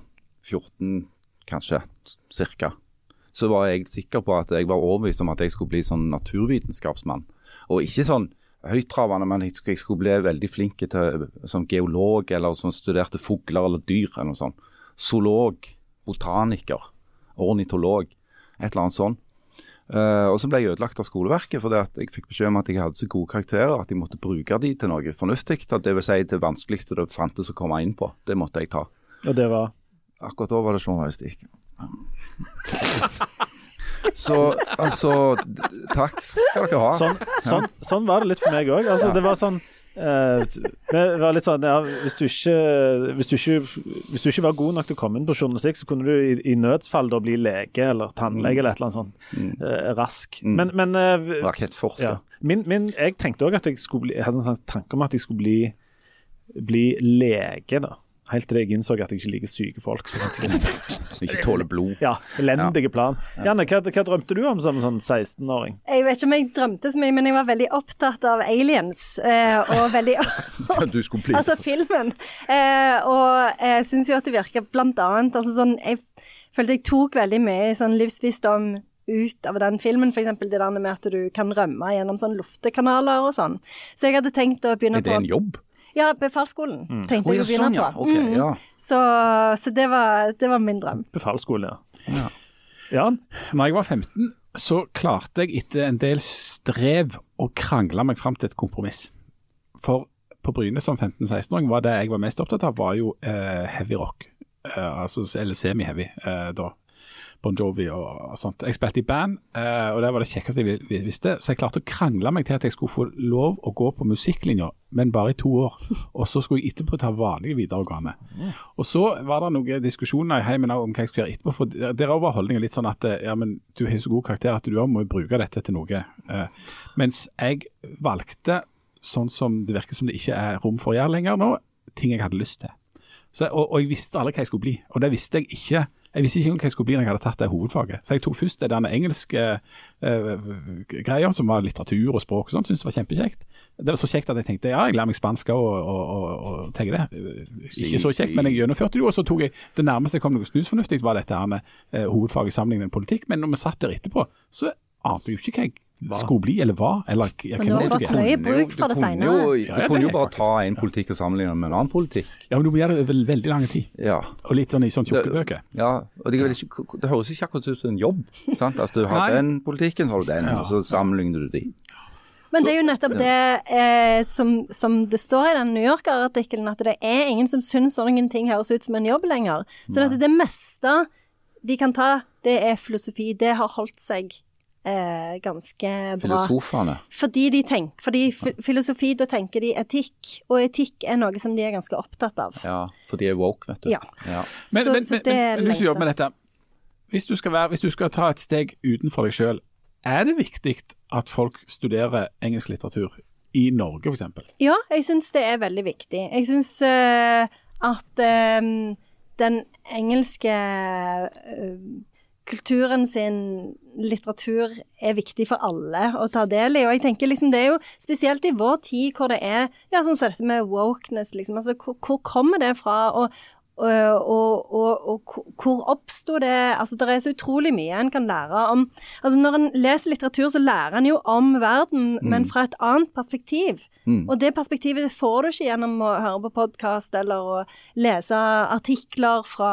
14, kanskje, cirka, så var jeg sikker på at jeg var overbevist om at jeg skulle bli sånn naturvitenskapsmann. Og ikke sånn høyttravende, men jeg skulle, jeg skulle bli veldig flink til som geolog, eller som studerte fugler eller dyr, eller noe sånt. Zoolog, botaniker, ornitolog, et eller annet sånt. Uh, og så ble jeg ødelagt av skoleverket fordi jeg fikk beskjed om at jeg hadde så gode karakterer at jeg måtte bruke de til noe fornuftig. Det vil si det vanskeligste det fantes å komme inn på. Det måtte jeg ta. Og det var Akkurat da var det journalistikk. Så altså Takk skal dere ha. Sånn, sånn, sånn var det litt for meg òg. Altså, Det var sånn Uh, var litt sånn, ja, hvis, du ikke, hvis, du ikke, hvis du ikke var god nok til å komme inn på journalistikk, så kunne du i, i nødsfall da bli lege eller tannlege eller et eller annet sånt eh, rask. Mm. Men, men uh, Rakettforsker. ja. min, min, jeg tenkte òg at jeg skulle bli Jeg hadde en sånn tanke om at jeg skulle bli, bli lege, da. Helt til jeg innså at jeg ikke liker syke folk. Som ikke tåler blod. ja, Elendige plan. Janne, hva, hva drømte du om som sånn 16-åring? Jeg vet ikke om jeg drømte så mye, men jeg var veldig opptatt av aliens. Eh, og veldig Du skulle bli Altså filmen. Eh, og jeg syns jo at det virker blant annet altså sånn, Jeg følte jeg tok veldig mye sånn livsvisdom ut av den filmen, f.eks. det der med at du kan rømme gjennom sånn luftekanaler og sånn. Så jeg hadde tenkt å begynne på Er det en jobb? Ja, befalsskolen tenkte oh, jeg å begynne sånn, ja. på. Okay, Mm. ja. Så, så det, var, det var min drøm. Befalsskole, ja. Jan? Når jeg var 15, så klarte jeg etter en del strev å krangle meg fram til et kompromiss. For på Bryne som 15-16-åring var det jeg var mest opptatt av, var jo eh, heavy rock. Eh, altså, eller semi-heavy, eh, da. Bon Jovi og, sånt. Jeg spilte i band, eh, og det var det kjekkeste jeg vi- vi- visste. Så jeg klarte å krangle meg til at jeg skulle få lov å gå på musikklinja, men bare i to år. Og så skulle jeg etterpå ta vanlige videregående. Og så var det noen diskusjoner i heimen om hva jeg skulle gjøre etterpå. For der der var holdningen litt sånn at eh, ja, men du har så god karakter at du også må bruke dette til noe. Eh, mens jeg valgte, sånn som det virker som det ikke er rom for å gjøre lenger nå, ting jeg hadde lyst til. Så, og, og jeg visste aldri hva jeg skulle bli, og det visste jeg ikke. Jeg visste ikke hva jeg skulle bli når jeg hadde tatt det hovedfaget. Så jeg tok først det denne engelske uh, greia, som var litteratur og språk og sånt, syntes det var kjempekjekt. Det var så kjekt at jeg tenkte ja, jeg lærer meg spansk og, og, og, og tenker det. Ikke så kjekt, men jeg gjennomførte det jo. Og så tok jeg det nærmeste jeg kom noe snusfornuftig, var dette her med uh, hovedfaget sammenlignet med politikk. Men når vi satt der etterpå, så ante jeg jo ikke hva jeg skulle bli, eller hva? eller jeg, Men du har hvem fått det er. mye bruk for det kunne senere. jo, du det kunne er jo bare ta en politikk og sammenligne den med en annen politikk. Ja, men nå blir det over veldig lang tid, Ja, og litt sånn i sånn tjukke bøker. ja og det, det høres ikke akkurat ut som en jobb. sant? Altså, Du har Nei. den politikken, så har du den, Ja. og så sammenligner du de. Men det er jo nettopp det eh, som, som det står i den New Yorker-artikkelen, at det er ingen som syns sånne ting høres ut som en jobb lenger. Så det meste de kan ta, det er filosofi. Det har holdt seg eh, ganske bra. Filosofene. Fordi de tenker, fordi filosofi, da tenker de etikk, og etikk er noe som de er ganske opptatt av. Ja, for de er woke, vet du. Ja. Ja. Men, så, men, så det er men, det men du som jobber med dette, hvis du, skal være, hvis du skal ta et steg utenfor deg sjøl, er det viktig at folk studerer engelsk litteratur i Norge, f.eks.? Ja, jeg syns det er veldig viktig. Jeg syns uh, at um, den engelske eh, kulturen sin litteratur er viktig for alle å ta del i. Og jeg tenker liksom det er jo spesielt i vår tid hvor det er ja, sånn som dette med wokeness, liksom. Altså hvor, hvor kommer det fra? Og, og, og, og, hvor- oppsto det Altså det er så utrolig mye en kan lære om Altså når en leser litteratur, så lærer en jo om verden, men fra et annet perspektiv. Mm. Og det perspektivet får du ikke gjennom å høre på podkast eller å lese artikler fra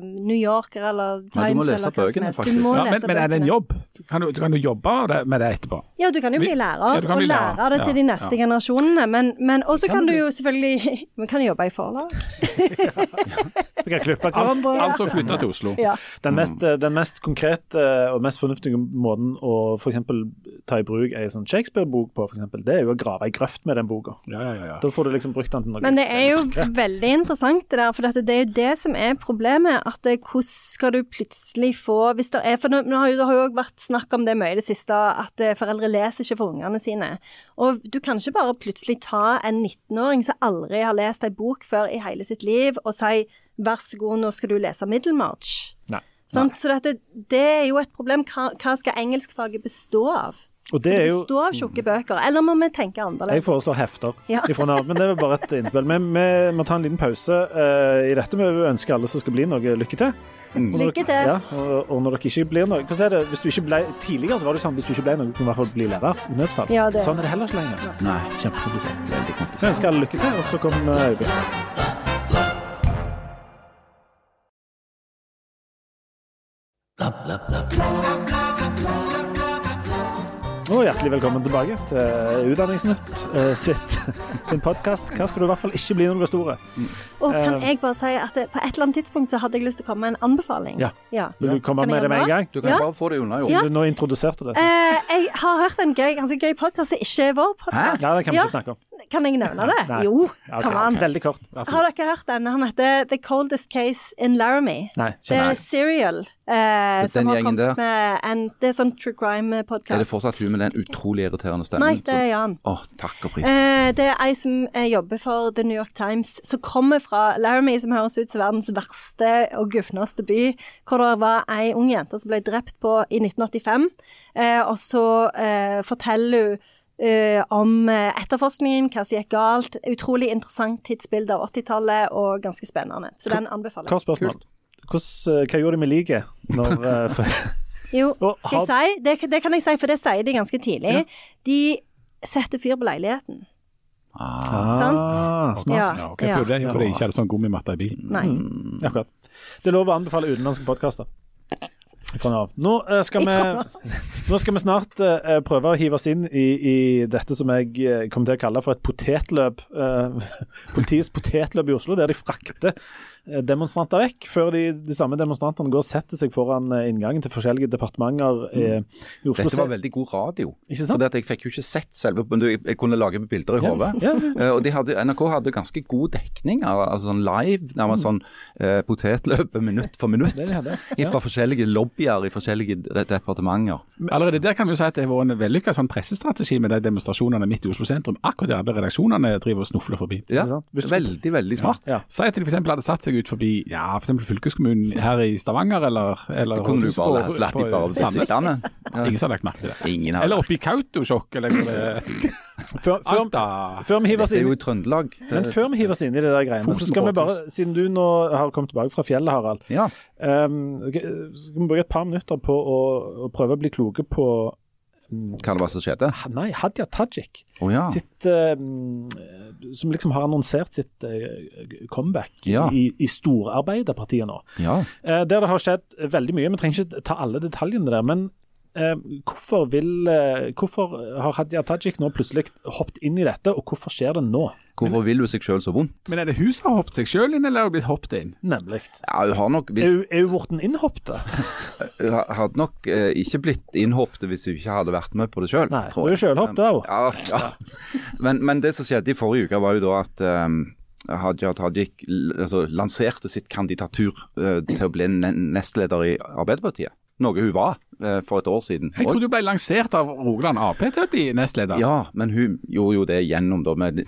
New Yorker eller Times. Nei, du må lese bøkene, faktisk. Ja, men, men er det en jobb? Kan du, kan du jobbe det- med det etterpå? Ja, du kan jo bli lærer, Ja, bli og lære lærer, det til de neste ja. generasjonene. Men, men også Kan kan du du jo selvfølgelig Vi kan jobbe i forlag. Vi kan klippe hverandre. altså flytte til Oslo. Ja. Den mest, den mest konkrete og mest fornuftige måten å for eksempel ta i bruk ei sånn Shakespeare-bok på, for eksempel, det er jo å grave ei grøft med den boka. Ja, ja, ja, ja. Da får du liksom brukt den til noe. Men det er jo veldig interessant det der, for dette, det er jo det som er problemet. At det, hvordan skal du plutselig få Hvis det er For nå, nå har jo, det har jo også vært snakk om det mye i det siste, at eh, foreldre leser ikke for ungene sine. Og du kan ikke bare plutselig ta en 19-åring som aldri har lest ei bok før i hele sitt liv, og si vær så god, nå skal du lese Middelmarch. Nei. Sant? Så dette, det er jo et problem. Hva, hva skal engelskfaget bestå av? Og det Skal det bestå av tjukke bøker, eller må vi tenke Jeg annerledes? foreslår hefter Ja. ifra nå, men det er bare et innspill. Vi, vi må ta en liten pause uh, i dette. Vi ønsker alle som skal bli noe, lykke til. Mm. Lykke til. Ja, og, og når dere ikke blir noe Hva er det? Hvis du ikke ble, tidligere så var det sånn hvis du ikke ble noe, kunne du i hvert fall bli lærer. i nødsfall. Ja, Sånn er det heller ikke lenger. Nei, Kjempekomplisert. Vi ønsker alle lykke til, og så kommer Øyvind. Og hjertelig velkommen tilbake til Utdanningsnytt eh, sitt sin podkast. Hva skal du i hvert fall ikke bli når du blir store? Og kan Eh, jeg bare si at det, på et eller annet tidspunkt så hadde jeg lyst til å komme med en anbefaling. Ja. Vil du komme Kan med det med en gang? Du kan Ja. bare få det unna, jo. Ja. Du nå introduserte det. Eh, jeg har hørt en gøy, ganske gøy podkast som ikke er vår podkast. Ja, det kan vi ikke snakke om. Kan jeg nevne det? Nei. Jo, Ja, ok, kom Okay. Veldig kort. Har dere hørt den? Han heter The Coldest Case in Laramie. Nei, Det er. Serial. Eh, Den som har gjengen der. kommet med en Det er sånn true Er det fortsatt hun med den utrolig irriterende stemmen? Nei, det er Jan. Å, takk og pris. Eh, det er ei som eh, jobber for The New York Times, som kommer fra Laramie, som høres ut som verdens verste og gufneste by, hvor det var ei ung jente som ble drept på i 1985. Eh, og så eh, forteller hun eh, om eh, etterforskningen, hva som gikk galt. Utrolig interessant tidsbilde av 80-tallet, og ganske spennende. Så den anbefaler jeg. Hva spørsmål. Hvordan, eh, hva gjorde de med liket? Jo, skal jeg si? Det, det kan jeg si, for det sier de ganske tidlig. De setter fyr på leiligheten. Sant? ah, smart. Ja. Ja, ok, for det, for det ikke hadde sånn gummimatte i bilen. Nei. Akkurat. Det er lov å anbefale utenlandske podkaster. Nå skal vi, nå skal vi snart uh, prøve å hive oss inn i, i dette som jeg eh, kommer til å kalle for et potetløp. Uh, politiets potetløp i Oslo, der de frakter eh, demonstranter vekk, før de, de samme demonstrantene går og setter seg foran eh, inngangen til forskjellige departementer eh, i Oslo. Dette var veldig god radio. Ikke sant? For jeg fikk jo ikke sett selve men du, Jeg kunne lage bilder i Ja, hodet. ja, Eh, og de hadde, NRK hadde ganske god dekning, av altså sånn live, nærmest sånn uh, potetløp minutt for minutt. Det de. Fra forskjellige lobbyer i forskjellige departementer. departementer. Allerede der kan vi jo si at det har vært en vellykka sånn pressestrategi med de demonstrasjonene midt i Oslo sentrum. Akkurat der alle redaksjonene driver og snufler forbi. Ja, Veldig, veldig smart. Ja. Si at de f.eks. hadde satt seg ut forbi ja, for eksempel fylkeskommunen her i Stavanger, eller, eller Da kunne du bare på- latt de bare bli sittende. Ingen som har lagt merke til det. Ingen har Eller oppe i Kautokeino, eller det Før, før, før vi hiver oss Det er inn jo i Trøndelag. Men før vi hiver oss inn i det der greiene, så skal vi bare, siden du nå har kommet tilbake fra fjellet, Harald, Ja. um, skal vi bruke et par minutter på å, å prøve å bli kloke på Hva det var som skjedde? Nei, Hadia Tajik. Oh, ja. sitt, uh, som liksom har annonsert sitt uh, comeback Ja. i, i Storarbeiderpartiet nå. ja. Uh, der det har skjedd veldig mye. Vi trenger ikke ta alle detaljene der. Men hvorfor, vil, uh, hvorfor har Hadia Tajik nå plutselig hoppet inn i dette, og hvorfor skjer det nå? Hvorfor vil hun seg sjøl så vondt? Men er det hun som har hoppet seg sjøl inn, eller har hun blitt hoppet inn? Nemlig. Ja, Hun har nok hvis, er hun blitt innhoppet? hun hadde nok eh, ikke blitt innhoppet hvis hun ikke hadde vært med på det sjøl. Nei, hun er selvhoppet, hun. Ja, ja. Men, men det som skjedde i forrige uke, var jo da at um, Hadia Tajik altså, lanserte sitt kandidatur eh, til å bli nestleder i Arbeiderpartiet. Noe hun var eh, for et år siden. Jeg trodde hun ble lansert av Rogaland Ap til å bli nestleder. Ja, men hun gjorde jo det gjennom da med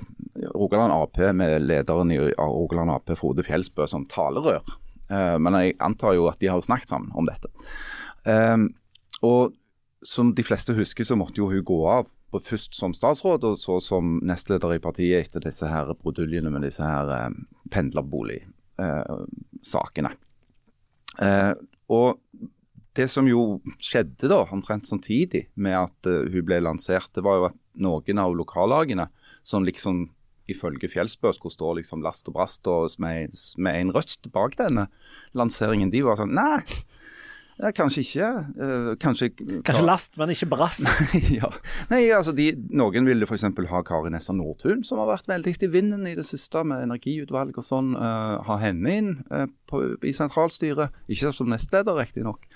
Rogaland Ap, med lederen i Rogaland Ap, Frode Fjelsbø, som talerør. Eh, men jeg antar jo at de har snakket sammen om dette. Eh, og som de fleste husker, så måtte jo hun gå av. Først som statsråd, og så som nestleder i partiet etter disse her bruduljene med disse her eh, pendlerboligsakene. Eh, og det som jo skjedde da, omtrent samtidig med at uh, hun ble lansert, det var jo at noen av lokallagene som liksom ifølge Fjellsbø skulle stå liksom last og brast og med, med en røst bak denne lanseringen, de var sånn Nei, ja, kanskje ikke. Uh, kanskje Kanskje last, men ikke brass. ja. Nei, altså de, Noen ville f.eks. ha Kari Nessa Nordtun, som har vært veldig i vinden i det siste med energiutvalg og sånn. Uh, ha henne inn uh, på, i sentralstyret. Ikke som nestleder, riktignok.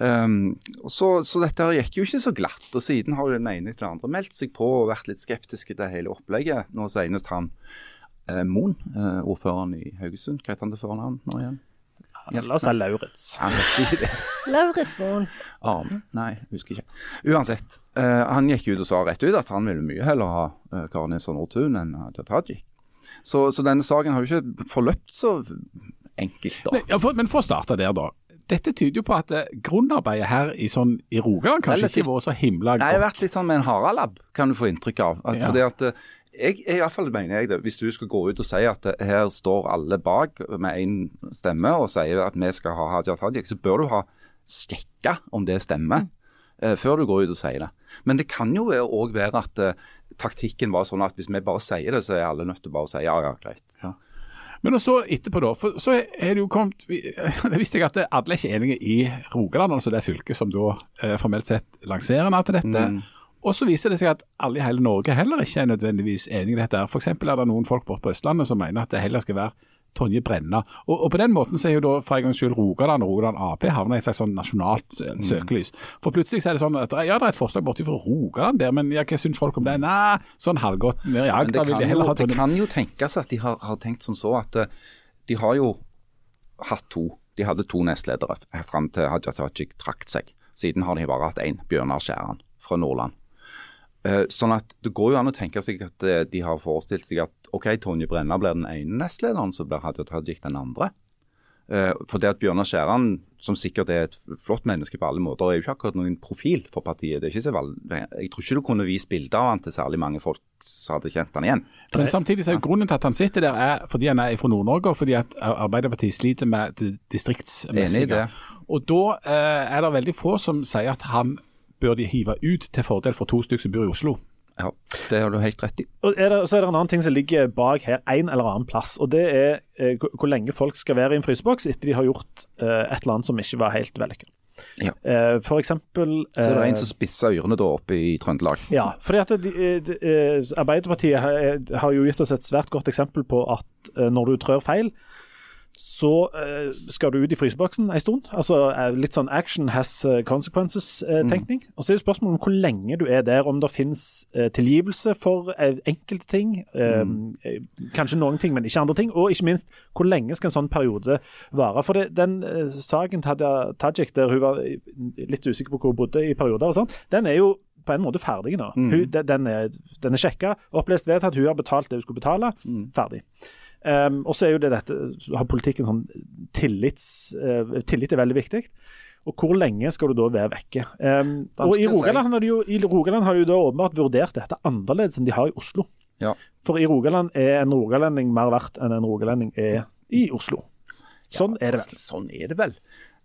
Um, så, så dette her gikk jo ikke så glatt. og Siden har jo den ene etter den andre meldt seg på og vært litt skeptiske til hele opplegget. Nå senest han Moen, ordføreren i Haugesund. Hva heter han til fornavn nå igjen? La oss si Lauritz. Han heter ikke. Lauritz Moen. Arne? Nei, jeg husker ikke. Uansett. uh, han gikk ut og sa rett ut at han ville mye heller ha uh, Kari Nilsson Nordtun enn Hadia Tajik. Så, så denne saken har jo ikke forløpt så enkelt, da. Men, ja, for, men for å starte der, da. Dette tyder jo på at eh, grunnarbeidet her i, sånn, i Rogaland kanskje Relativt- ikke har vært så himla Det har vært litt sånn med en haralab kan du få inntrykk av. At, Ja. Fordi at eh, jeg, i hvert fall mener jeg det. Hvis du skal gå ut og si at her står alle bak med én stemme og sier at vi skal ha Hadia Tajik, så bør du ha sjekka om det stemmer. eh, før du går ut og sier det. Men det kan jo òg være at uh, taktikken var sånn at hvis vi bare sier det, så er alle nødt til å bare si ja, ja, greit. Ja. Men også etterpå, da. For så er det jo kommet Det visste jeg at alle er ikke enige i Rogaland, altså det fylket som da eh, formelt sett lanserer nær til dette. Og så viser det seg at alle i hele Norge heller ikke er nødvendigvis enig i dette. her. F.eks. er det noen folk borte på Østlandet som mener at det heller skal være Tonje Brenna. Og, og på den måten så er jo da for en gangs skyld Rogaland og Rogaland Ap havna i et slags sånn nasjonalt eh, søkelys. For plutselig så er det sånn at ja, det er et forslag borti fra Rogaland der, men ja, hva syns folk om det? Nei, sånn halvgodt. Ja, Men det kan, jo, det kan jo tenkes at de har, har tenkt som så at uh, de har jo hatt to. De hadde to nestledere fram til Hadia Tajik trakk seg. Siden har de bare hatt én, Bjørnar Skjæran fra Nordland. Eh, Sånn at Det går jo an å tenke seg at eh, de har forestilt seg at ok, Tonje Brenna blir den ene nestlederen, så blir Hadia Tajik den andre. Eh, For det at Bjørnar Skjæran, som sikkert er et flott menneske på alle måter, er jo ikke akkurat noen profil for partiet. Det er ikke så vel, jeg tror ikke du kunne vist bilder av han til særlig mange folk som hadde kjent han igjen. Men samtidig så er jo grunnen til at han sitter der er fordi han er fra Nord-Norge, og fordi at Arbeiderpartiet sliter med det Enig i distriktsmessige. det. Og da eh, er det veldig få som sier at han bør de hive ut til fordel for to stykker som bor i Oslo. Ja, det har du helt rett i. Og det, så er det en annen ting som ligger bak her, en eller annen plass. Og det er eh, hvor lenge folk skal være i en fryseboks etter de har gjort eh, et eller annet som ikke var helt vellykket. Ja. Eh, for eksempel Så det er det en som spisser ørene da oppe i Trøndelag. Ja, fordi at de, de, eh, Arbeiderpartiet har, har jo gitt oss et svært godt eksempel på at eh, når du trør feil, så eh, skal du ut i fryseboksen en stund. Altså eh, Litt sånn action has eh, consequences-tenkning. Og Så er jo spørsmålet om hvor lenge du er der, om det finnes tilgivelse for enkelte ting. Mm. eh, Kanskje noen ting, men ikke andre ting. Og ikke minst, hvor lenge skal en sånn periode vare? For det, den saken til Hadia Tajik, der hun var litt usikker på hvor hun bodde i perioder, og sånn, den er jo på en måte ferdig nå. Hun, den, den er, den er sjekka, opplest vedtatt, hun har betalt det hun skulle betale. Ferdig. Um, og så er jo det dette har politikken sånn tillits, uh, Tillit er veldig viktig. Og hvor lenge skal du da være vekke? Um, og i. Rogaland, har de jo, I Rogaland har de jo da åpenbart vurdert dette annerledes enn de har i Oslo. Ja. For i Rogaland er en rogalending mer verdt enn en rogalending er i Oslo. Sånn er det vel. Sånn er det vel.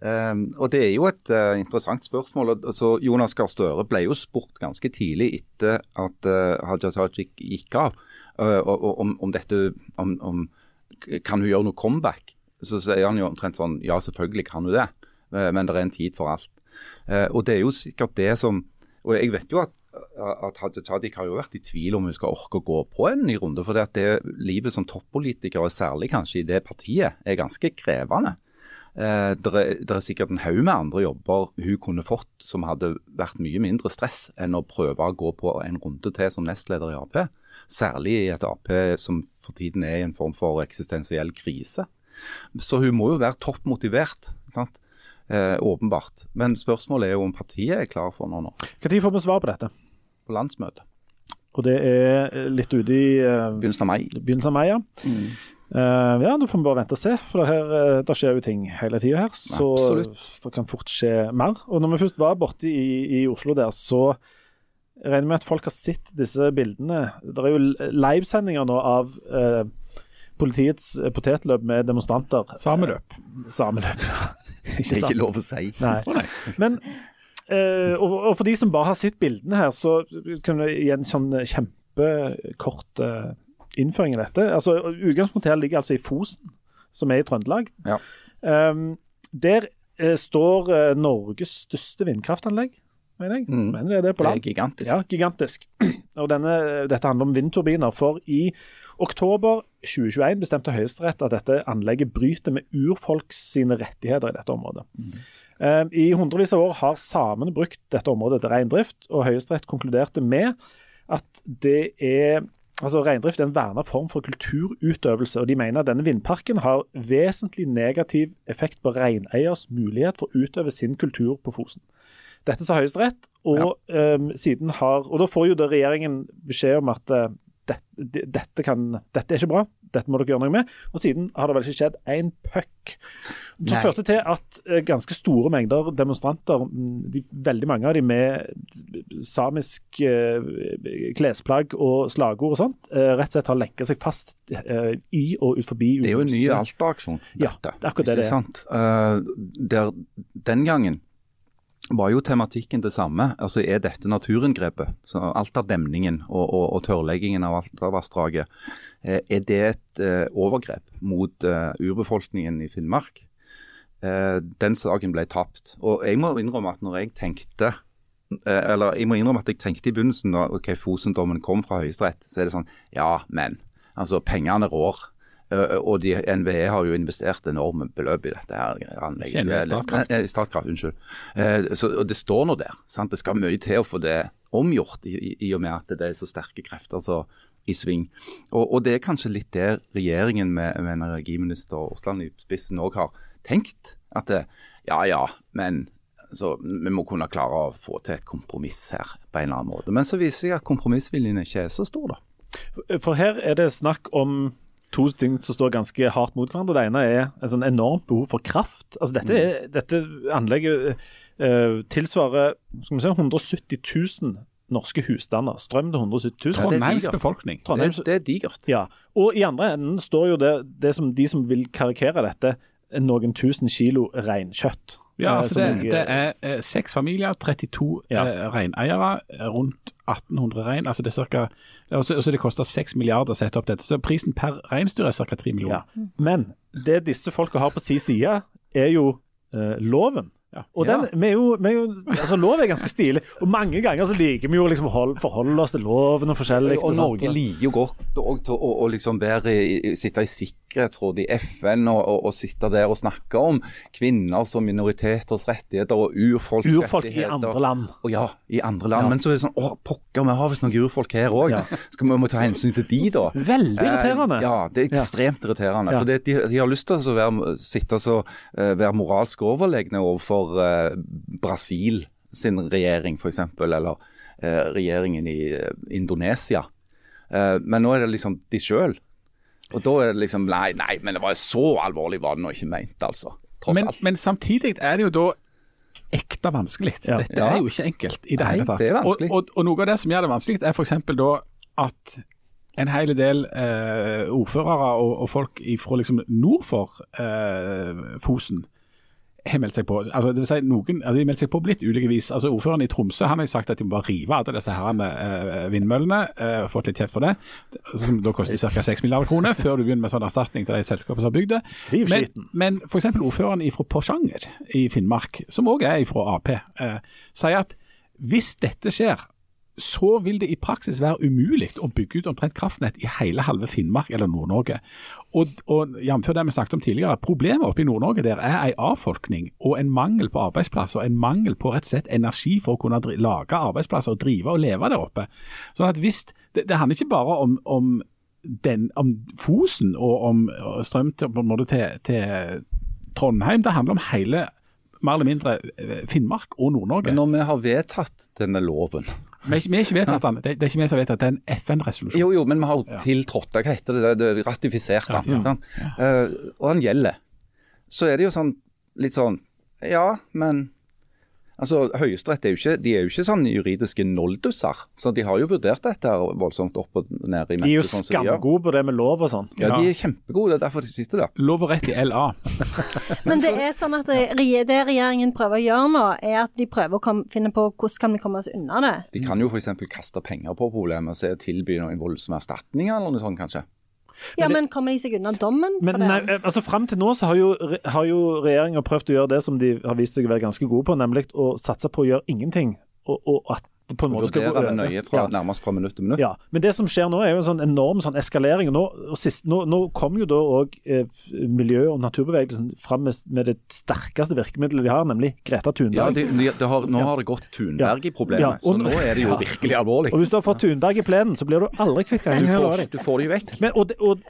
Um, og Det er jo et uh, interessant spørsmål. Altså, Jonas Gahr Støre ble jo spurt ganske tidlig etter at uh, Hadia Tajik gikk av, om, om, dette om, om, Kan hun gjøre noe comeback? Så sier han jo omtrent sånn Ja, selvfølgelig kan hun det, men det er en tid for alt. og det er jo sikkert det som Og jeg vet jo at at Hadia Tajik har jo vært i tvil om hun skal orke å gå på en ny runde. For det, det livet som toppolitiker, og særlig kanskje i det partiet, er ganske krevende. Eh, det, er, er, sikkert en haug med andre jobber hun kunne fått som hadde vært mye mindre stress enn å prøve å gå på en runde til som nestleder i Ap. Særlig i et Ap som for tiden er i en form for eksistensiell krise. Så hun må jo være topp motivert. Eh, åpenbart. Men spørsmålet er jo om partiet er klar for noe nå. Når får vi svar på dette? På landsmøtet. Og det er litt ute i eh, Begynnelsen av mai. Begynnelsen av mai, ja. Mm. Uh, ja, nå får vi bare vente og se, for det, her, uh, det skjer jo ting hele tida her. Så Absolutt. det kan fort skje mer. Og når vi først var borte i, i Oslo der, så regner vi med at folk har sett disse bildene. Det er jo livesendinger nå av uh, politiets potetløp med demonstranter. Sameløp. Sameløp. ikke det er ikke lov å si. Nei. Oh, nei. Men Uh, og, og, for de som bare har sett bildene her, så kan vi gi en sånn kjempekort uh, innføring i dette. Altså, Utgangspunktet her ligger altså i Fosen, som er i Trøndelag. Ja. Um, der uh, står Norges største vindkraftanlegg, mener jeg. Mm. Mener det, det, på land. det er gigantisk. Ja, gigantisk. Og denne, dette handler om vindturbiner. For i oktober 2021 bestemte Høyesterett at dette anlegget bryter med urfolks sine rettigheter i dette området. Mm. Ehm, I hundrevis av år har samene brukt dette området til reindrift, og Høyesterett konkluderte med at det er Altså, Reindrift er en verna form for kulturutøvelse, og de mener at denne vindparken har vesentlig negativ effekt på reineiers mulighet for å utøve sin kultur på Fosen. Dette sa Høyesterett, og, ja. um, siden har, og da får jo da regjeringen beskjed om at uh, det, dette, kan, dette, er ikke bra, dette må dere gjøre noe med. Og siden har det vel ikke skjedd én puck. Som førte til at uh, ganske store mengder demonstranter, mm, de, veldig mange av de med samisk eh, klesplagg og slagord og sånt, eh, rett og slett har lenka seg fast i og ut forbi Det er jo en ny Alta-aksjon, Ja, det er akkurat det det er. Der, den gangen var jo tematikken det samme. Altså Er dette naturinngrepet, så av demningen og, og, og, tørrleggingen av Altavassdraget, eh, er det et eh, overgrep mot uh, urbefolkningen i Finnmark? Eh, den saken ble tapt. Og jeg må innrømme at når jeg tenkte eh, eller jeg må innrømme at jeg tenkte i begynnelsen da ok, Fosen-dommen kom fra Høyesterett, så er det sånn ja, men. Altså, pengene rår. Eh, og de, NVE har jo investert enorme beløp i dette her anlegget. Statkraft. Nei, Statkraft, unnskyld. Eh, så, og Det står nå der. Sant? Det skal mye til å få det omgjort, i, i, og med at det er så sterke krefter så, i sving. Og, og, Det er kanskje litt det regjeringen med, med energiminister Aasland i spissen òg har tenkt. At det, ja ja, men så vi må kunne klare å få til et kompromiss her på en eller annen måte. Men så viser jeg at kompromissviljen ikke er så stor, da. For her er det snakk om to ting som står ganske hardt mot hverandre. Det ene er et sånn enormt behov for kraft. Altså dette, mm. dette anlegget uh, tilsvarer skal vi se, 170 000 norske husstander. Strøm til 170 000. Trondheims befolkning. Trondheims, det, det, er digert. Ja. Og i andre enden står jo det, det som de som vil karikere dette, noen tusen kilo reinkjøtt. Ja, altså det, det, er eh, seks familier, 32 ja. eh, reineiere, rundt 1800 rein. altså det er cirka, også, også det koster 6 milliarder å sette opp dette. Så prisen per reinsdyr er ca. 3 millioner. Ja. Men det disse folka har på sin side, er jo eh, loven. Ja. Og den, vi er jo, vi er jo, altså Lov er ganske stilig, og mange ganger så liker vi jo liksom forholde oss til loven og forskjellig. Og, og Norge liker jo godt å, liksom være, sitte i sikkerhetsrådet i FN og, og, og, sitte der og snakke om kvinner som minoriteters rettigheter og urfolks urfolk rettigheter. Urfolk i andre land. Og ja, i andre land. Ja. Men så er det sånn å pokker, vi har visst noen urfolk her òg. Ja. Skal vi må ta hensyn til de, da? Veldig irriterende. Eh, ja, det er ekstremt irriterende. For de, de, har lyst til å være, sitte og uh, være moralsk overlegne overfor for eh, Brasil sin regjering, f.eks., eller eh, regjeringen i eh, Indonesia. men nå er det liksom de sjøl. Og da er det liksom Nei, nei, men det var så alvorlig var det nå ikke meint, altså. Tross men, alt. Men samtidig er det jo da ekte vanskelig. Ja. Dette er jo ikke enkelt i det hele tatt. Det er vanskelig. Og, og, og, noe av det som gjør det vanskelig, er f.eks. da at en hel del eh, ordførere og, og, folk fra liksom nord for eh, Fosen har meldt seg på. Altså, det vil si noen, altså, de meldt seg på på litt ulike vis. Altså, ordføreren i Tromsø han har jo sagt at de må bare rive alle disse herrene, eh, vindmøllene. og fått litt kjeft for det. Som da koster ca. 6 milliarder kroner, før du begynner med sånn erstatning til de selskapene som har bygd det. Men, men f.eks. ordføreren fra Porsanger i Finnmark, som òg er fra Ap, eh, sier at hvis dette skjer, så vil det i praksis være umulig å bygge ut omtrent kraftnett i hele halve Finnmark eller Nord-Norge. Og, og Jf. det vi snakket om tidligere, problemet oppe i Nord-Norge der er en avfolkning og en mangel på arbeidsplasser. En mangel på rett og slett energi for å kunne lage arbeidsplasser og drive og leve der oppe. Sånn at hvis, Det, det handler ikke bare om, om, den, om Fosen og om strøm til, til, til Trondheim, det handler om hele mer eller mindre eh, Finnmark og Nord-Norge. Når vi har vedtatt denne loven vi har ikke vedtatt den. Det, er ikke vi som vedtatt den, det er en FN-resolusjon. Jo, jo, men vi har jo tiltrådt Hva heter det? det er ratifisert den. Ja, ja. Uh, og den gjelder. Så er det jo sånn litt sånn Ja, men Altså, Høyesterett er jo ikke, de er jo ikke sånn juridiske noldusser. så De har jo vurdert dette her voldsomt opp og ned i mente. De er jo sånn skamgode på det med lov og sånn. Ja, ja, de er kjempegode. Det er derfor de sitter der. Lov og rett i LA. Men det er sånn at det, det, regjeringen prøver å gjøre nå, er at de prøver å komme, finne på hvordan kan vi komme oss unna det. De kan jo f.eks. kaste penger på problemet og tilby noen voldsomme erstatninger eller noe sånt, kanskje. Ja, men, det, kommer de seg unna dommen? Men, nei, eh, altså Fram til nå så har jo, har jo regjeringa prøvd å gjøre det som de har vist seg å være ganske gode på, nemlig å satse på å gjøre ingenting. Og, og at på en måte skal gå nøye fra, ja. nærmest fra minutt til minutt. Ja, Men det som skjer nå, er jo en sånn enorm sånn eskalering. og Nå, og sist, nå, nå kom jo da òg eh, miljø- og naturbevegelsen fram med, med, det sterkeste virkemidlet de har, nemlig Greta Thunberg. Ja, det, det har, Nå har det gått Thunberg i problemet, så nå er det jo virkelig alvorlig. Og Hvis du har fått Thunberg i plenen, så blir du aldri kvitt den. Du, får, du får de vekk. Men, og, og,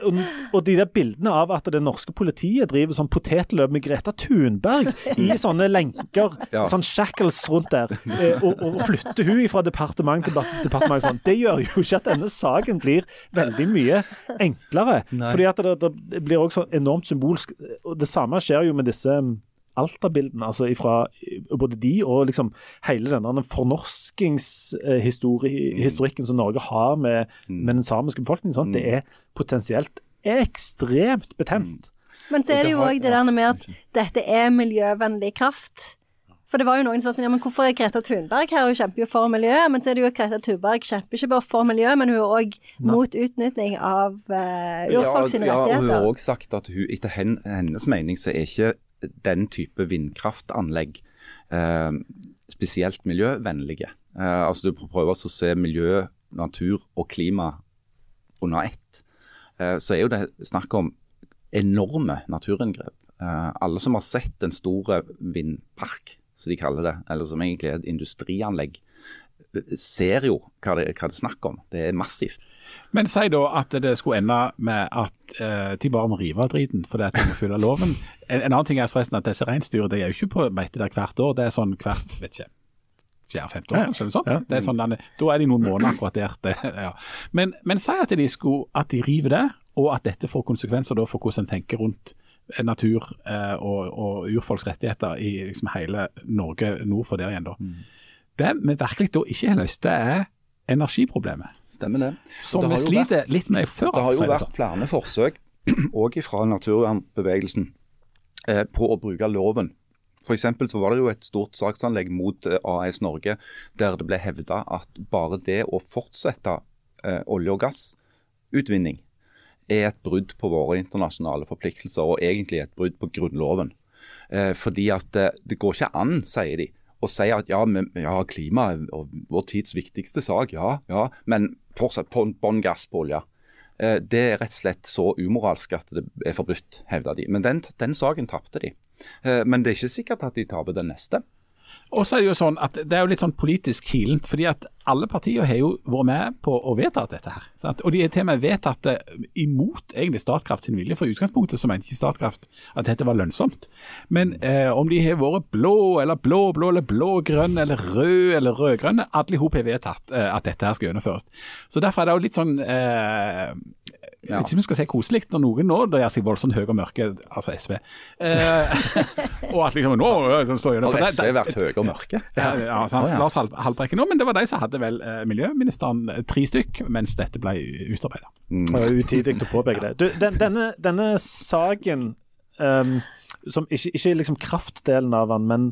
og, de der bildene av at det norske politiet driver sånn potetløp med Greta Thunberg i sånne lenker, sånn shackles rundt der, eh, og, og flytter hun fra departement til departementet sånn. Det gjør jo ikke at denne saken blir veldig mye enklere. Nei. Fordi at det, det blir også enormt symbolsk. og Det samme skjer jo med disse um, Alta-bildene, altså ifra både de og liksom hele denne fornorskingshistorikken som Norge har med, mm. med den samiske befolkningen. Sånn. Det mm. er potensielt ekstremt betent. Men så er det jo òg det der med at dette er miljøvennlig kraft. For det var jo noen som var sånn ja, men hvorfor er Greta Thunberg her, hun kjemper jo for miljøet. Men så er det jo at Greta Thunberg kjemper ikke bare for miljøet, men hun er òg mot utnytting av uh, urfolk sine ja, rettigheter. Ja, hun har òg sagt at hun, etter hennes mening så er ikke den type vindkraftanlegg uh, spesielt miljøvennlige. Uh, altså Du prøver å se miljø, natur og klima under ett. så er jo det snakk om enorme naturinngrep. alle som har sett en stor vindpark som de kaller det, eller som egentlig er et industrianlegg, ser jo hva det, hva det er snakk om. Det er massivt. Men si da at det skulle ende med at eh, de bare må rive av driten fordi at de må følge loven. En, en, annen ting er forresten at disse reinsdyrene er jo ikke på beite der hvert år, det er sånn hvert vet ikke, fjerde-femte år. Ja, sånt. Ja. Det er sånn, da er de noen måneder akkurat der. Det, ja. Men, men si at de, skulle, at de river det, og at dette får konsekvenser for hvordan en tenker rundt natur eh, og, og, urfolks rettigheter i liksom hele Norge nord for der igjen. da. Mm. Det vi virkelig da ikke har løst, det er energiproblemet. Stemmer det. Som vi sliter litt med før. Det har jo vært sånn. flere forsøk, òg fra naturvernbevegelsen, eh, på å bruke loven. For så var det jo et stort saksanlegg mot eh, AS Norge der det ble hevda at bare det å fortsette eh, olje- og gassutvinning er et brudd på våre internasjonale forpliktelser, og egentlig et brudd på Grunnloven. Eh, fordi at det, eh, det, går ikke an, sier de, å si at ja, men, ja klima er vår tids viktigste sak, ja, ja, men fortsatt bånn gass på olje. Eh, det er rett og slett så umoralsk at det er forbudt, hevder de. Men den, den saken tapte de. Eh, men det er ikke sikkert at de taper den neste. Og så er Det jo sånn at det er jo litt sånn politisk kilent, fordi at alle partier har jo vært med på å vedta dette. her. Sant? Og de har til og med vedtatt det imot egentlig Statkraft sin vilje. For utgangspunktet så mente ikke Statkraft at dette var lønnsomt. Men eh, om de har vært blå eller blå, blå eller blå-grønn eller rød eller rød-grønne, alle i hop har vedtatt eh, at dette her skal gjennomføres. Så derfor er det jo litt sånn eh, jeg vet ikke om vi skal si koselig når noen nå da gjør seg voldsomt høye og mørke, altså SV. Eh, og at liksom nå liksom, slår gjennom Har SV vært høye og mørke? Ja, ja sant. Oh, ja. Lars Haltbrekken nå, men det var de som hadde vel eh, miljøministeren eh, tre stykk mens dette ble utarbeida. Mm. Utidig å påpeke det. Du, den, denne, denne, saken um, som ikke, ikke liksom kraftdelen av den, men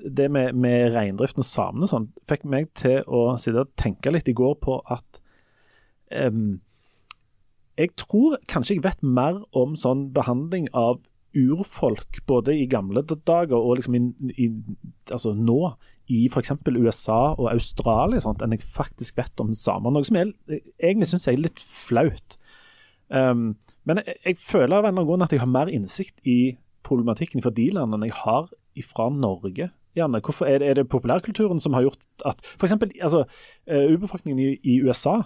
det med, med reindriften og samene og sånn, fikk meg til å sitte og tenke litt i går på at um, Jeg tror kanskje jeg vet mer om sånn behandling av urfolk, både i gamle dager og liksom i, i, altså nå, i f.eks. USA og Australia, sånt, enn jeg faktisk vet om samer. Noe som jeg egentlig syns er litt flaut. Um, men jeg, jeg, føler av en eller annen grunn at jeg har mer innsikt i problematikken fra de landene enn jeg har fra Norge. Janne, hvorfor er det, er det, populærkulturen som har gjort at F.eks. Altså, uh, urbefolkningen i, i, USA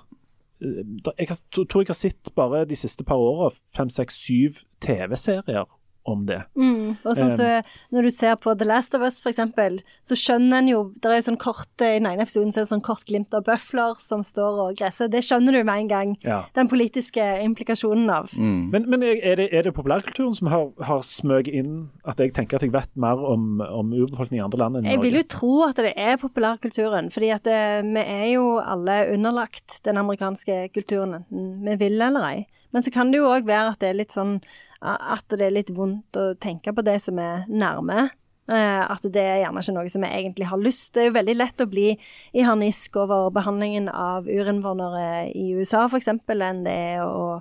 Jeg tror jeg har sett bare de siste par åra fem, seks, syv TV-serier om det. Mm. Og sånn så, Når du ser på The Last of Us, eksempel, så skjønner en jo Det er jo sånn kort I den ene episoden så er det sånn kort glimt av bøfler som står og gresser. Det skjønner du med en gang. Ja. Den politiske implikasjonen av. Mm. Men, men er, det, er, det, populærkulturen som har, har smøget inn at jeg tenker at jeg vet mer om, om urbefolkning i andre land enn Norge? Jeg vil jo tro at det er populærkulturen. fordi at det, vi er jo alle underlagt den amerikanske kulturen, enten vi vil eller ei. Men så kan det jo òg være at det er litt sånn at det er litt vondt å tenke på det som er nærme. Eh, at det er gjerne ikke noe som vi egentlig har lyst Det er jo veldig lett å bli i harnisk over behandlingen av urinnvånere i USA, f.eks., enn det er å,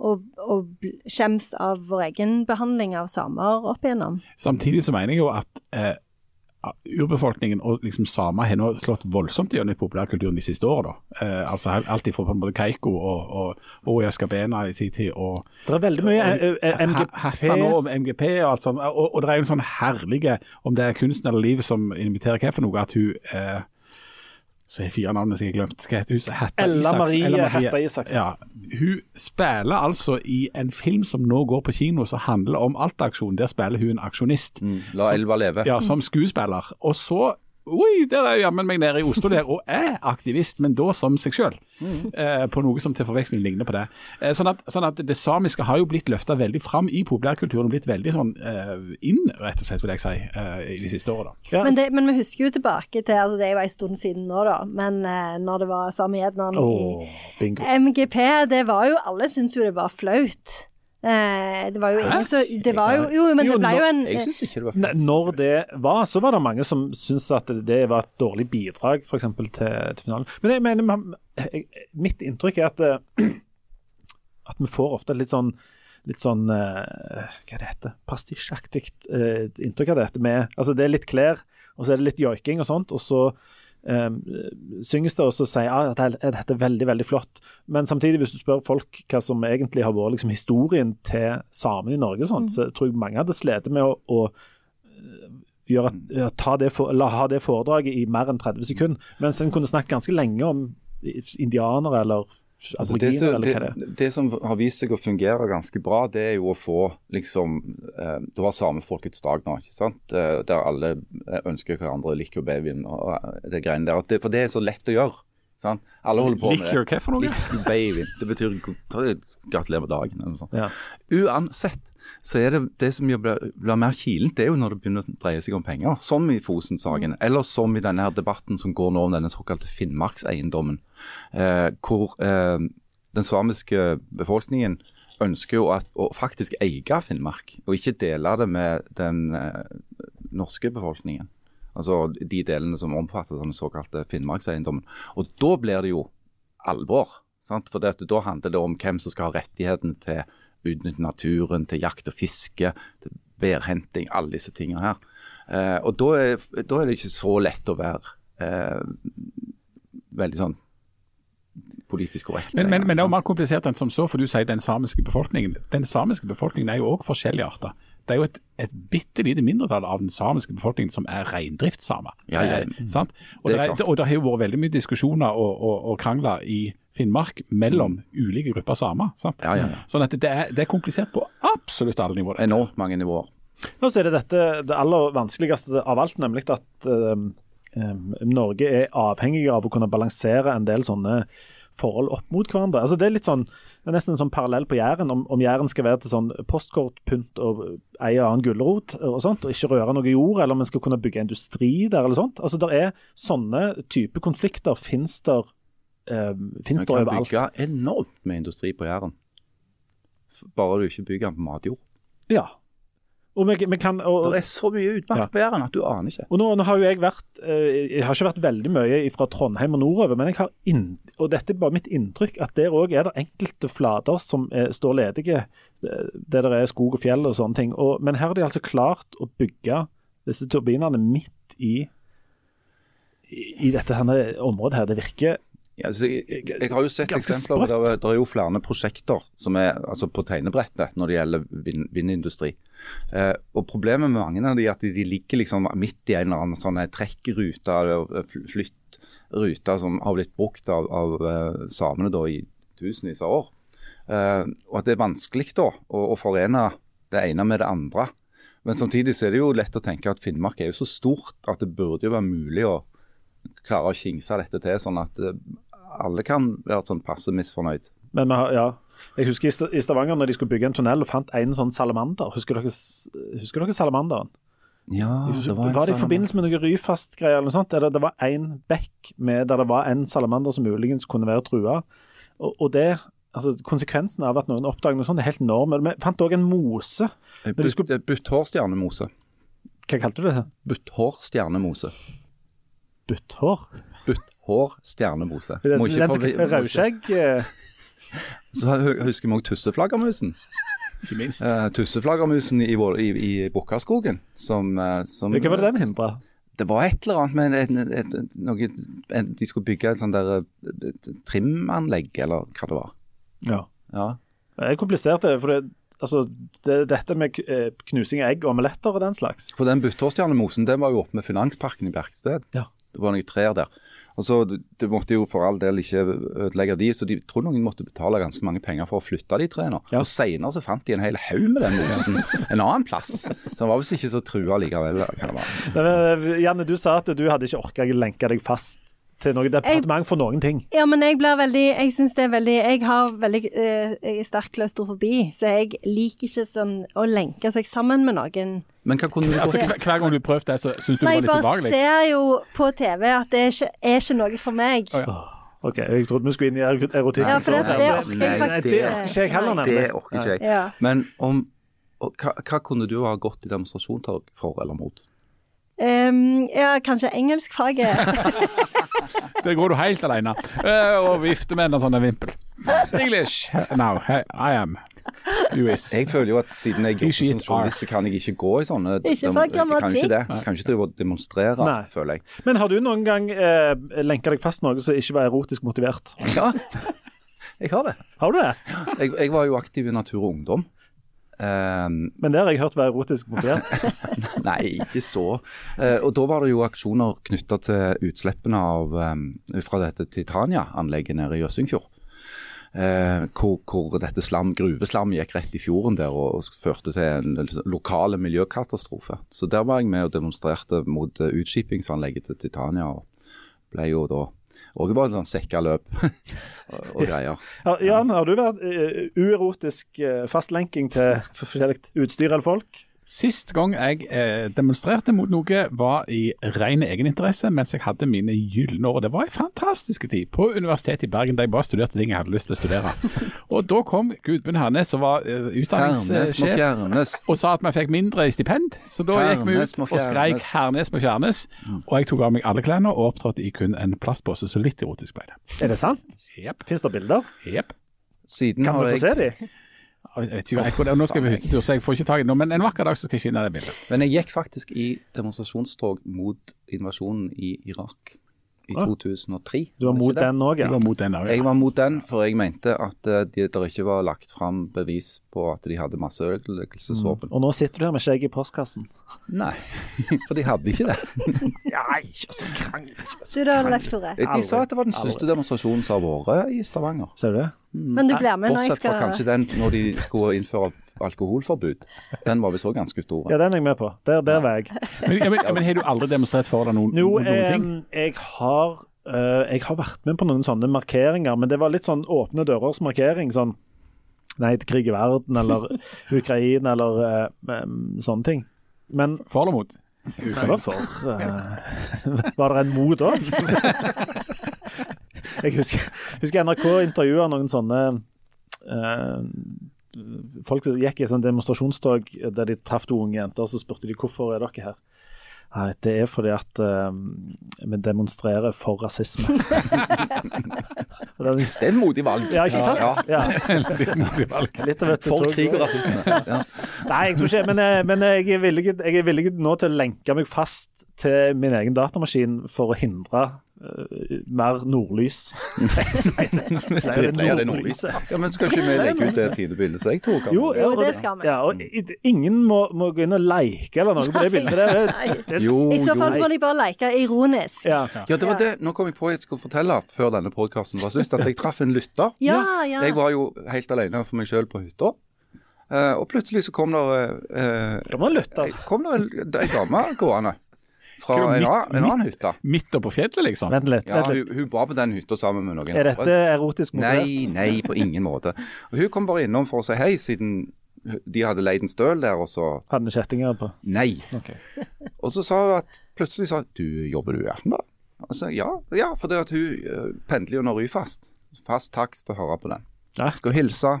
og, skjems av vår egen behandling av samer opp igjennom. Samtidig så mener jeg jo at eh, urbefolkningen og liksom samer har nå slått voldsomt gjennom i populærkulturen de siste årene. Eh, altså Alt ifra på en måte Keiko og, og, og Jaskabena i sin tid. Og, det er veldig mye og, eh, eh, MGP. Og MGP og alt sånt. Og, og, det er jo en sånn herlige, om det er kunsten eller livet som inviterer hva for noe, at hun eh, så er fire navnene som jeg har glemt. Hva heter hun? Hetta Ella Marie, Ella Marie Hetta Isaksen. Ja, hun spiller altså i en film som nå går på kino som handler om Alta-aksjonen. Der spiller hun en aksjonist. Mm, la Elva leve. Ja, som skuespiller. Og så Oi, der er jammen meg nede i Oslo der, og er aktivist, men da som seg sjøl. Mm. Eh, på noe som til forveksling ligner på det. Eh, sånn, at, sånn, at, Det samiske har jo blitt løfta veldig fram i populærkulturen, og blitt veldig sånn eh, inn, rett og slett, vil jeg si, eh, i de siste åra. Ja. Men, men, vi husker jo tilbake til altså Det er jo en stund siden nå, da, men eh, når det var Samiednan oh, i MGP, det var jo Alle syntes jo det var flaut. Eh, det var jo ingen som Det var jo Jo, men det ble jo en Jeg syns ikke det var fint. Når det var, så var det mange som syntes at det var et dårlig bidrag, f.eks. Til, til finalen. Men jeg mener, mitt inntrykk er at, eh, at vi får ofte litt sånn litt sånn uh, Hva det heter Pastisjaktig uh, inntrykk av dette. Med, altså Det er litt klær, og så er det litt joiking og sånt. Og så um, synges det, og så sier at dette er veldig veldig flott. Men samtidig, hvis du spør folk hva som egentlig har vært liksom, historien til samene i Norge, sånn, mm. så tror jeg mange hadde slitt med å, å eh, gjøre, ta det for, la, ha det foredraget i mer enn 30 sekunder. Mens en kunne snakket ganske lenge om indianere eller Altså det, som, det, det, som har vist seg å fungere ganske bra, det er jo å få liksom eh, Du har samefolkets dag nå, ikke sant? Eh, der alle eh, ønsker hverandre liker babyen og eh, det greiene der. For det er så lett å gjøre. Sant? Alle holder på med det. Lick hva for noe? Liker baby. Det betyr gratulerer med dagen. eller noe sånt. Ja. Uansett så er det det som blir, blir mer kilent, det er jo når det begynner å dreie seg om penger. Som i Fosen-saken, mm. eller som i denne her debatten som går nå om denne såkalte Finnmarkseiendommen. Eh, hvor eh, den samiske befolkningen ønsker jo at, å faktisk eie Finnmark, og ikke dele det med den eh, norske befolkningen. Altså de delene som omfatter den såkalte Finnmarkseiendommen. Og da blir det jo alvor. Sant? For dette, da handler det om hvem som skal ha rettighetene til utnytte naturen, til jakt og fiske, til bærhenting, alle disse tingene her. Eh, og da er, da er, det ikke så lett å være eh, veldig sånn politisk korrekt. Men, men, men, det er jo mer komplisert enn som så, for du sier den samiske befolkningen. Den samiske befolkningen er jo òg forskjellige arter. Det er jo et, et bitte lite mindretall av den samiske befolkningen som er reindriftssamer. Ja, ja, eh, og, det, er, og det har jo vært veldig mye diskusjoner og, og, og krangler i Finnmark mellom mm. ulike grupper samer. Ja, ja, ja. Sånn at det er, det er, komplisert på absolutt alle nivåer. Enormt mange nivåer. Nå så er det dette det aller vanskeligste av alt, nemlig at um, Norge er avhengig av å kunne balansere en del sånne forhold opp mot hverandre. Altså Det er litt sånn, det er nesten en sånn parallell på Jæren. Om, om Jæren skal være til sånn postkortpynt og eie annen gulrot og sånt, og ikke røre noe jord, eller om en skal kunne bygge industri der eller sånt. Altså Det er sånne type konflikter finnes der eh, finnes det overalt. Man kan bygge enormt med industri på Jæren. Bare du ikke bygger den på matjord. Ja. Og vi, vi kan, og, det er så mye utmark på Jæren at du aner ikke. Og nå, nå, har jo jeg vært eh, Jeg har ikke vært veldig mye fra Trondheim og nordover, men jeg har inn, og dette er bare mitt inntrykk, at der òg er det enkelte flater som er, står ledige, der det er skog og fjell og sånne ting. Og, men her har de altså klart å bygge disse turbinene midt i, i, i dette her området her. Det virker ja, altså, jeg, jeg, har jo sett eksempler der det er jo flere prosjekter som er altså på tegnebrettet når det gjelder vind, vindindustri. Eh, og Problemet med mange er at de ligger liksom midt i en eller annen sånn trekkrute, flyttrute som har blitt brukt av, av uh, samene da i tusenvis av år. Eh, og at det er vanskelig da å, å, forene det ene med det andre. Men samtidig så er det jo lett å tenke at Finnmark er jo så stort at det burde jo være mulig å klare å kingse dette til, sånn at alle kan være sånn passe misfornøyd. Men vi har, ja. Jeg husker i Stavanger når de skulle bygge en tunnel og fant en sånn salamander. Husker dere, husker dere salamanderen? Ja, det var, en var det i forbindelse med noe Ryfast-greier eller noe sånt? Der det var en bekk med, der det var en salamander som muligens kunne være trua. Og, og det altså Konsekvensen av at noen oppdager noe sånt er helt enorm. Vi fant òg en mose. Skulle... Butthårstjernemose. Hva kalte du det? Butthårstjernemose. Butthår? Butthår stjernemose. Rødskjegg? Eh. Så husker vi òg tusseflaggermusen. Ikke minst. Uh, tusseflaggermusen i, i, i Bukkaskogen. Som, uh, som Hva var det den hindra? Det var et eller annet med et, et, et, noe, De skulle bygge et sånt der trimanlegg, eller hva det var. Ja. ja. Det er komplisert, for det, altså, det, dette med knusing av egg og omeletter og den slags. For den Butthårstjernemosen den var jo oppe med Finansparken i Bergsted. Ja. Det var noen trær der. Og så Det måtte jo for all del ikke ødelegge de, så de tror noen måtte betale ganske mange penger for å flytte de trærne. Ja. Og Senere så fant de en hel haug med den mosen en annen plass. Så han var visst ikke så trua likevel. kan det være. Janne, du sa at du hadde ikke orka å lenke deg fast til noe departement for noen ting. Ja, men jeg blir veldig Jeg syns det er veldig Jeg har veldig eh, sterk klaustrofobi, så jeg liker ikke sånn å lenke seg sammen med noen. Men hva kunne du altså, hver, hver gang du prøvde det, så syns du det var litt ubehagelig? Jeg bare ser jo på TV at det er ikke, er ikke noe for meg. Oh, ja. OK, jeg trodde vi skulle inn i erotikk. Ja, for det, det orker jeg faktisk ikke. Det orker ikke jeg heller, nemlig. Det orker ikke jeg. Ja. Men om, hva, hva, kunne du ha gått i demonstrasjon for eller mot? Um, ja, kanskje engelskfaget. Der går du helt alene uh, og vifter med en sånn vimpel. English. Now, I am. US. Jeg føler jo at siden jeg jobber som journalist, så kan jeg ikke gå i sånne Ikke for grammatikk. Jeg kan ikke det. Jeg kan ikke drive og demonstrere, Nei. føler jeg. Men har du noen gang eh, lenka deg fast noe som ikke var erotisk motivert? Ja, jeg har det. Har du det? Jeg, jeg var jo aktiv i Natur og Ungdom. Um, Men det har jeg hørt være erotisk motivert? Nei, ikke så. Uh, og da var det jo aksjoner knytta til utslippene av, um, fra dette Titania-anlegget nede i Jøssingfjord. Uh, hvor, hvor, dette slam, gruveslam gikk rett i fjorden der og, og førte til en lokale miljøkatastrofe. Så der var jeg med og demonstrerte mot uh, utskipingsanlegget til Titania. og ble jo da òg var sånn sekkaløp og, greier. Ja, Jan, har du vært uh, uerotisk uh, fastlenking til forskjellig utstyr eller folk? Sist gang jeg eh, demonstrerte mot noe, var i ren egeninteresse mens jeg hadde mine gylne år. Det var en fantastisk tid på Universitetet i Bergen, der jeg bare studerte ting jeg hadde lyst til å studere. Og da kom Gudmund Hernes, som var eh, utdanningssjef, og sa at vi fikk mindre i stipend. Så da Hernes gikk vi ut og skreik 'Hernes må fjernes'. Mm. Og jeg tok av meg alle klærne og opptrådte i kun en plastpose, så litt erotisk ble det. Er det sant? Yep. Fins det bilder? Jepp. Kan vi få se dem? Jeg vet ikke, jeg, nå skal vi hyttetur, så jeg får ikke tak i det nå, men en vakker dag så skal jeg finne det bildet. Men jeg gikk faktisk i demonstrasjonstog mot invasjonen i Irak i 2003. Du var mot den òg, ja? Jeg var mot den, ja. Jeg var mot den, for jeg mente at Det det ikke var lagt fram bevis på at de hadde masseødeleggelsesvåpen. Mm. Og nå sitter du her med skjegget i postkassen? Nei, for de hadde ikke det. Nei, ikke så krangel. Du da, lektoret? De sa at det var den største demonstrasjonen som har vært i Stavanger. Ser du det? Mm. Men du blir med når jeg skal Bortsett fra kanskje den når de skulle innføre alkoholforbud. Den var visst òg ganske stor. Ja, den er jeg med på. Der, der var jeg. men, ja, men, men, har du aldri demonstrert for deg noen, no, noen eh, ting? Jeg har, uh, jeg har vært med på noen sånne markeringer, men det var litt sånn åpne dørers markering. sånn Nei til krig i verden, eller Ukraina, eller uh, um, sånne ting. Men For eller mot? Ukraina. var for? Uh, var det en mot òg? Jeg husker, husker NRK intervjua noen sånne uh, folk som gikk i et sånt demonstrasjonstog der de traff to unge jenter, så spurte de hvorfor er dere her. Nei, det er fordi at uh, vi demonstrerer for rasisme. det er en modig valg. Ja, ikke sant? Ja. Litt modig valg. Litt av et For tog. krig og rasisme. Ja. Nei, jeg tror ikke men, eh, men jeg, er villig, jeg er villig nå til å lenke meg fast til min egen datamaskin for å hindre mer nordlys. Drittlei av det nordlyset. Ja, men skal ikke vi legge ut det fine bildet som jeg tok? Jo, det? Jo, og det skal vi. Ja, og ingen må, må gå inn og like eller noe på det bildet. Det, det, Jo, I så fall jo. må de bare leke ironisk. ja. Ja, det var det. Nå kom jeg på jeg skulle fortelle før denne podkasten var slutt, at jeg traff en lytter. Ja, ja. Jeg var jo helt alene for meg sjøl på hytta. Uh, og plutselig så kom der uh, Kan en lytter? kom der en, ei dame gående fra en, midt- annen- en annen hytte. Midt oppå fjellet, liksom. Vent litt. Ja, hun, hun var på den hytta sammen med noen Er dette erotisk motivert? Nei, nei, på ingen måte. Og Hun kom bare innom for å si hei, siden de hadde leid en støl der, og så Hadde kjettinger på? Nei. Og så sa hun at plutselig sa hun, du jobber du i Aftenbladet? Altså, ja, ja, for det at hun eh, pendler jo under Ryfast. Fast takst å høre på den. Ja. Skal hilse.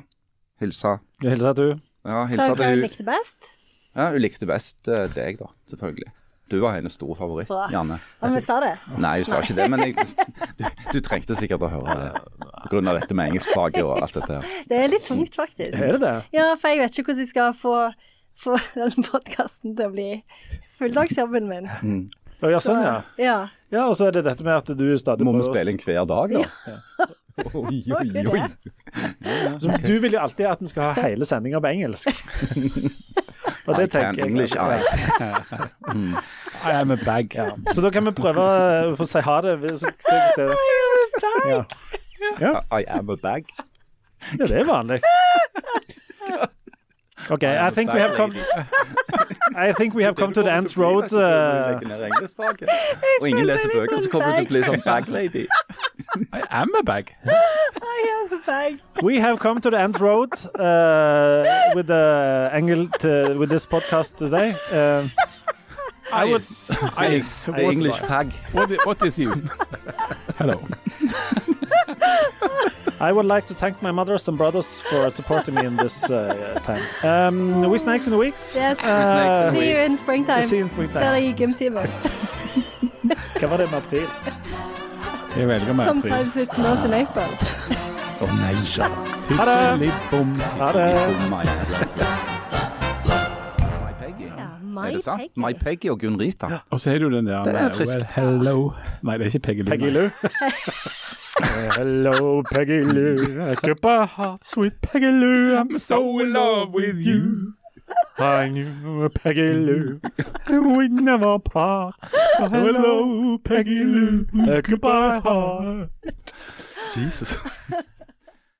Hilse. Du hilser at du Ja, Så hilse til hun hun. likte best? Ja, hun likte best eh, deg, da. Selvfølgelig. Du var hennes store favoritt, Bra. Janne. Vi sa det? Nei, hun sa ikke det, men jeg synes, du, du trengte sikkert å høre det. pga. av dette med engelskfaget og alt dette her. Det er litt tungt, faktisk. Er det det? Ja, for jeg vet ikke hvordan jeg skal få, få den podkasten til å bli fulldagsjobben min. Mm. ja, sånn, ja. Ja. Ja, og så er det dette med at du stadig Må vi spille inn hver dag, da? Oi, oi, oi. Du vil jo alltid at en skal ha hele sendinga på engelsk. Og I can English, I. I am a bag. Ja. Så da kan vi prøve å si ha det. Så, så, så, ja. Ja. I am a bag. ja, det er vanlig. OK, I think we have come I think we have come to the ends road. Uh, Legger ned engelskfaget. Og ingen leser bøker, så kommer du til å bli sånn bag lady. I am a bag. I am a bag. we have come to the ends road uh, with the angle to, with this podcast today. Uh, I would- I English fag. What, what is you? Hello. I would like to thank my mothers and brothers for supporting me in this uh, time. Um, we snakes in the weeks. Yes. Uh, See you in springtime. See you in springtime. Ser deg i gymtimer. Hva var det med april? Jeg velger meg april. Sometimes it's not in April. Å nei ja. Ha det. Ha det. My Peggy. Er det sant? Peggy. My Peggy og Gunn Ristad. Og så har du den der Det er frisk. friskt. well, hello. Nei, det er ikke Peggy Lou. Peggy. Lou. Hello, Peggy Lou. I keep a heart, sweet Peggy Lou. I'm so in love with you. I knew Peggy Lou. We'd never part. Hello, Peggy Lou. I keep a heart. Jesus.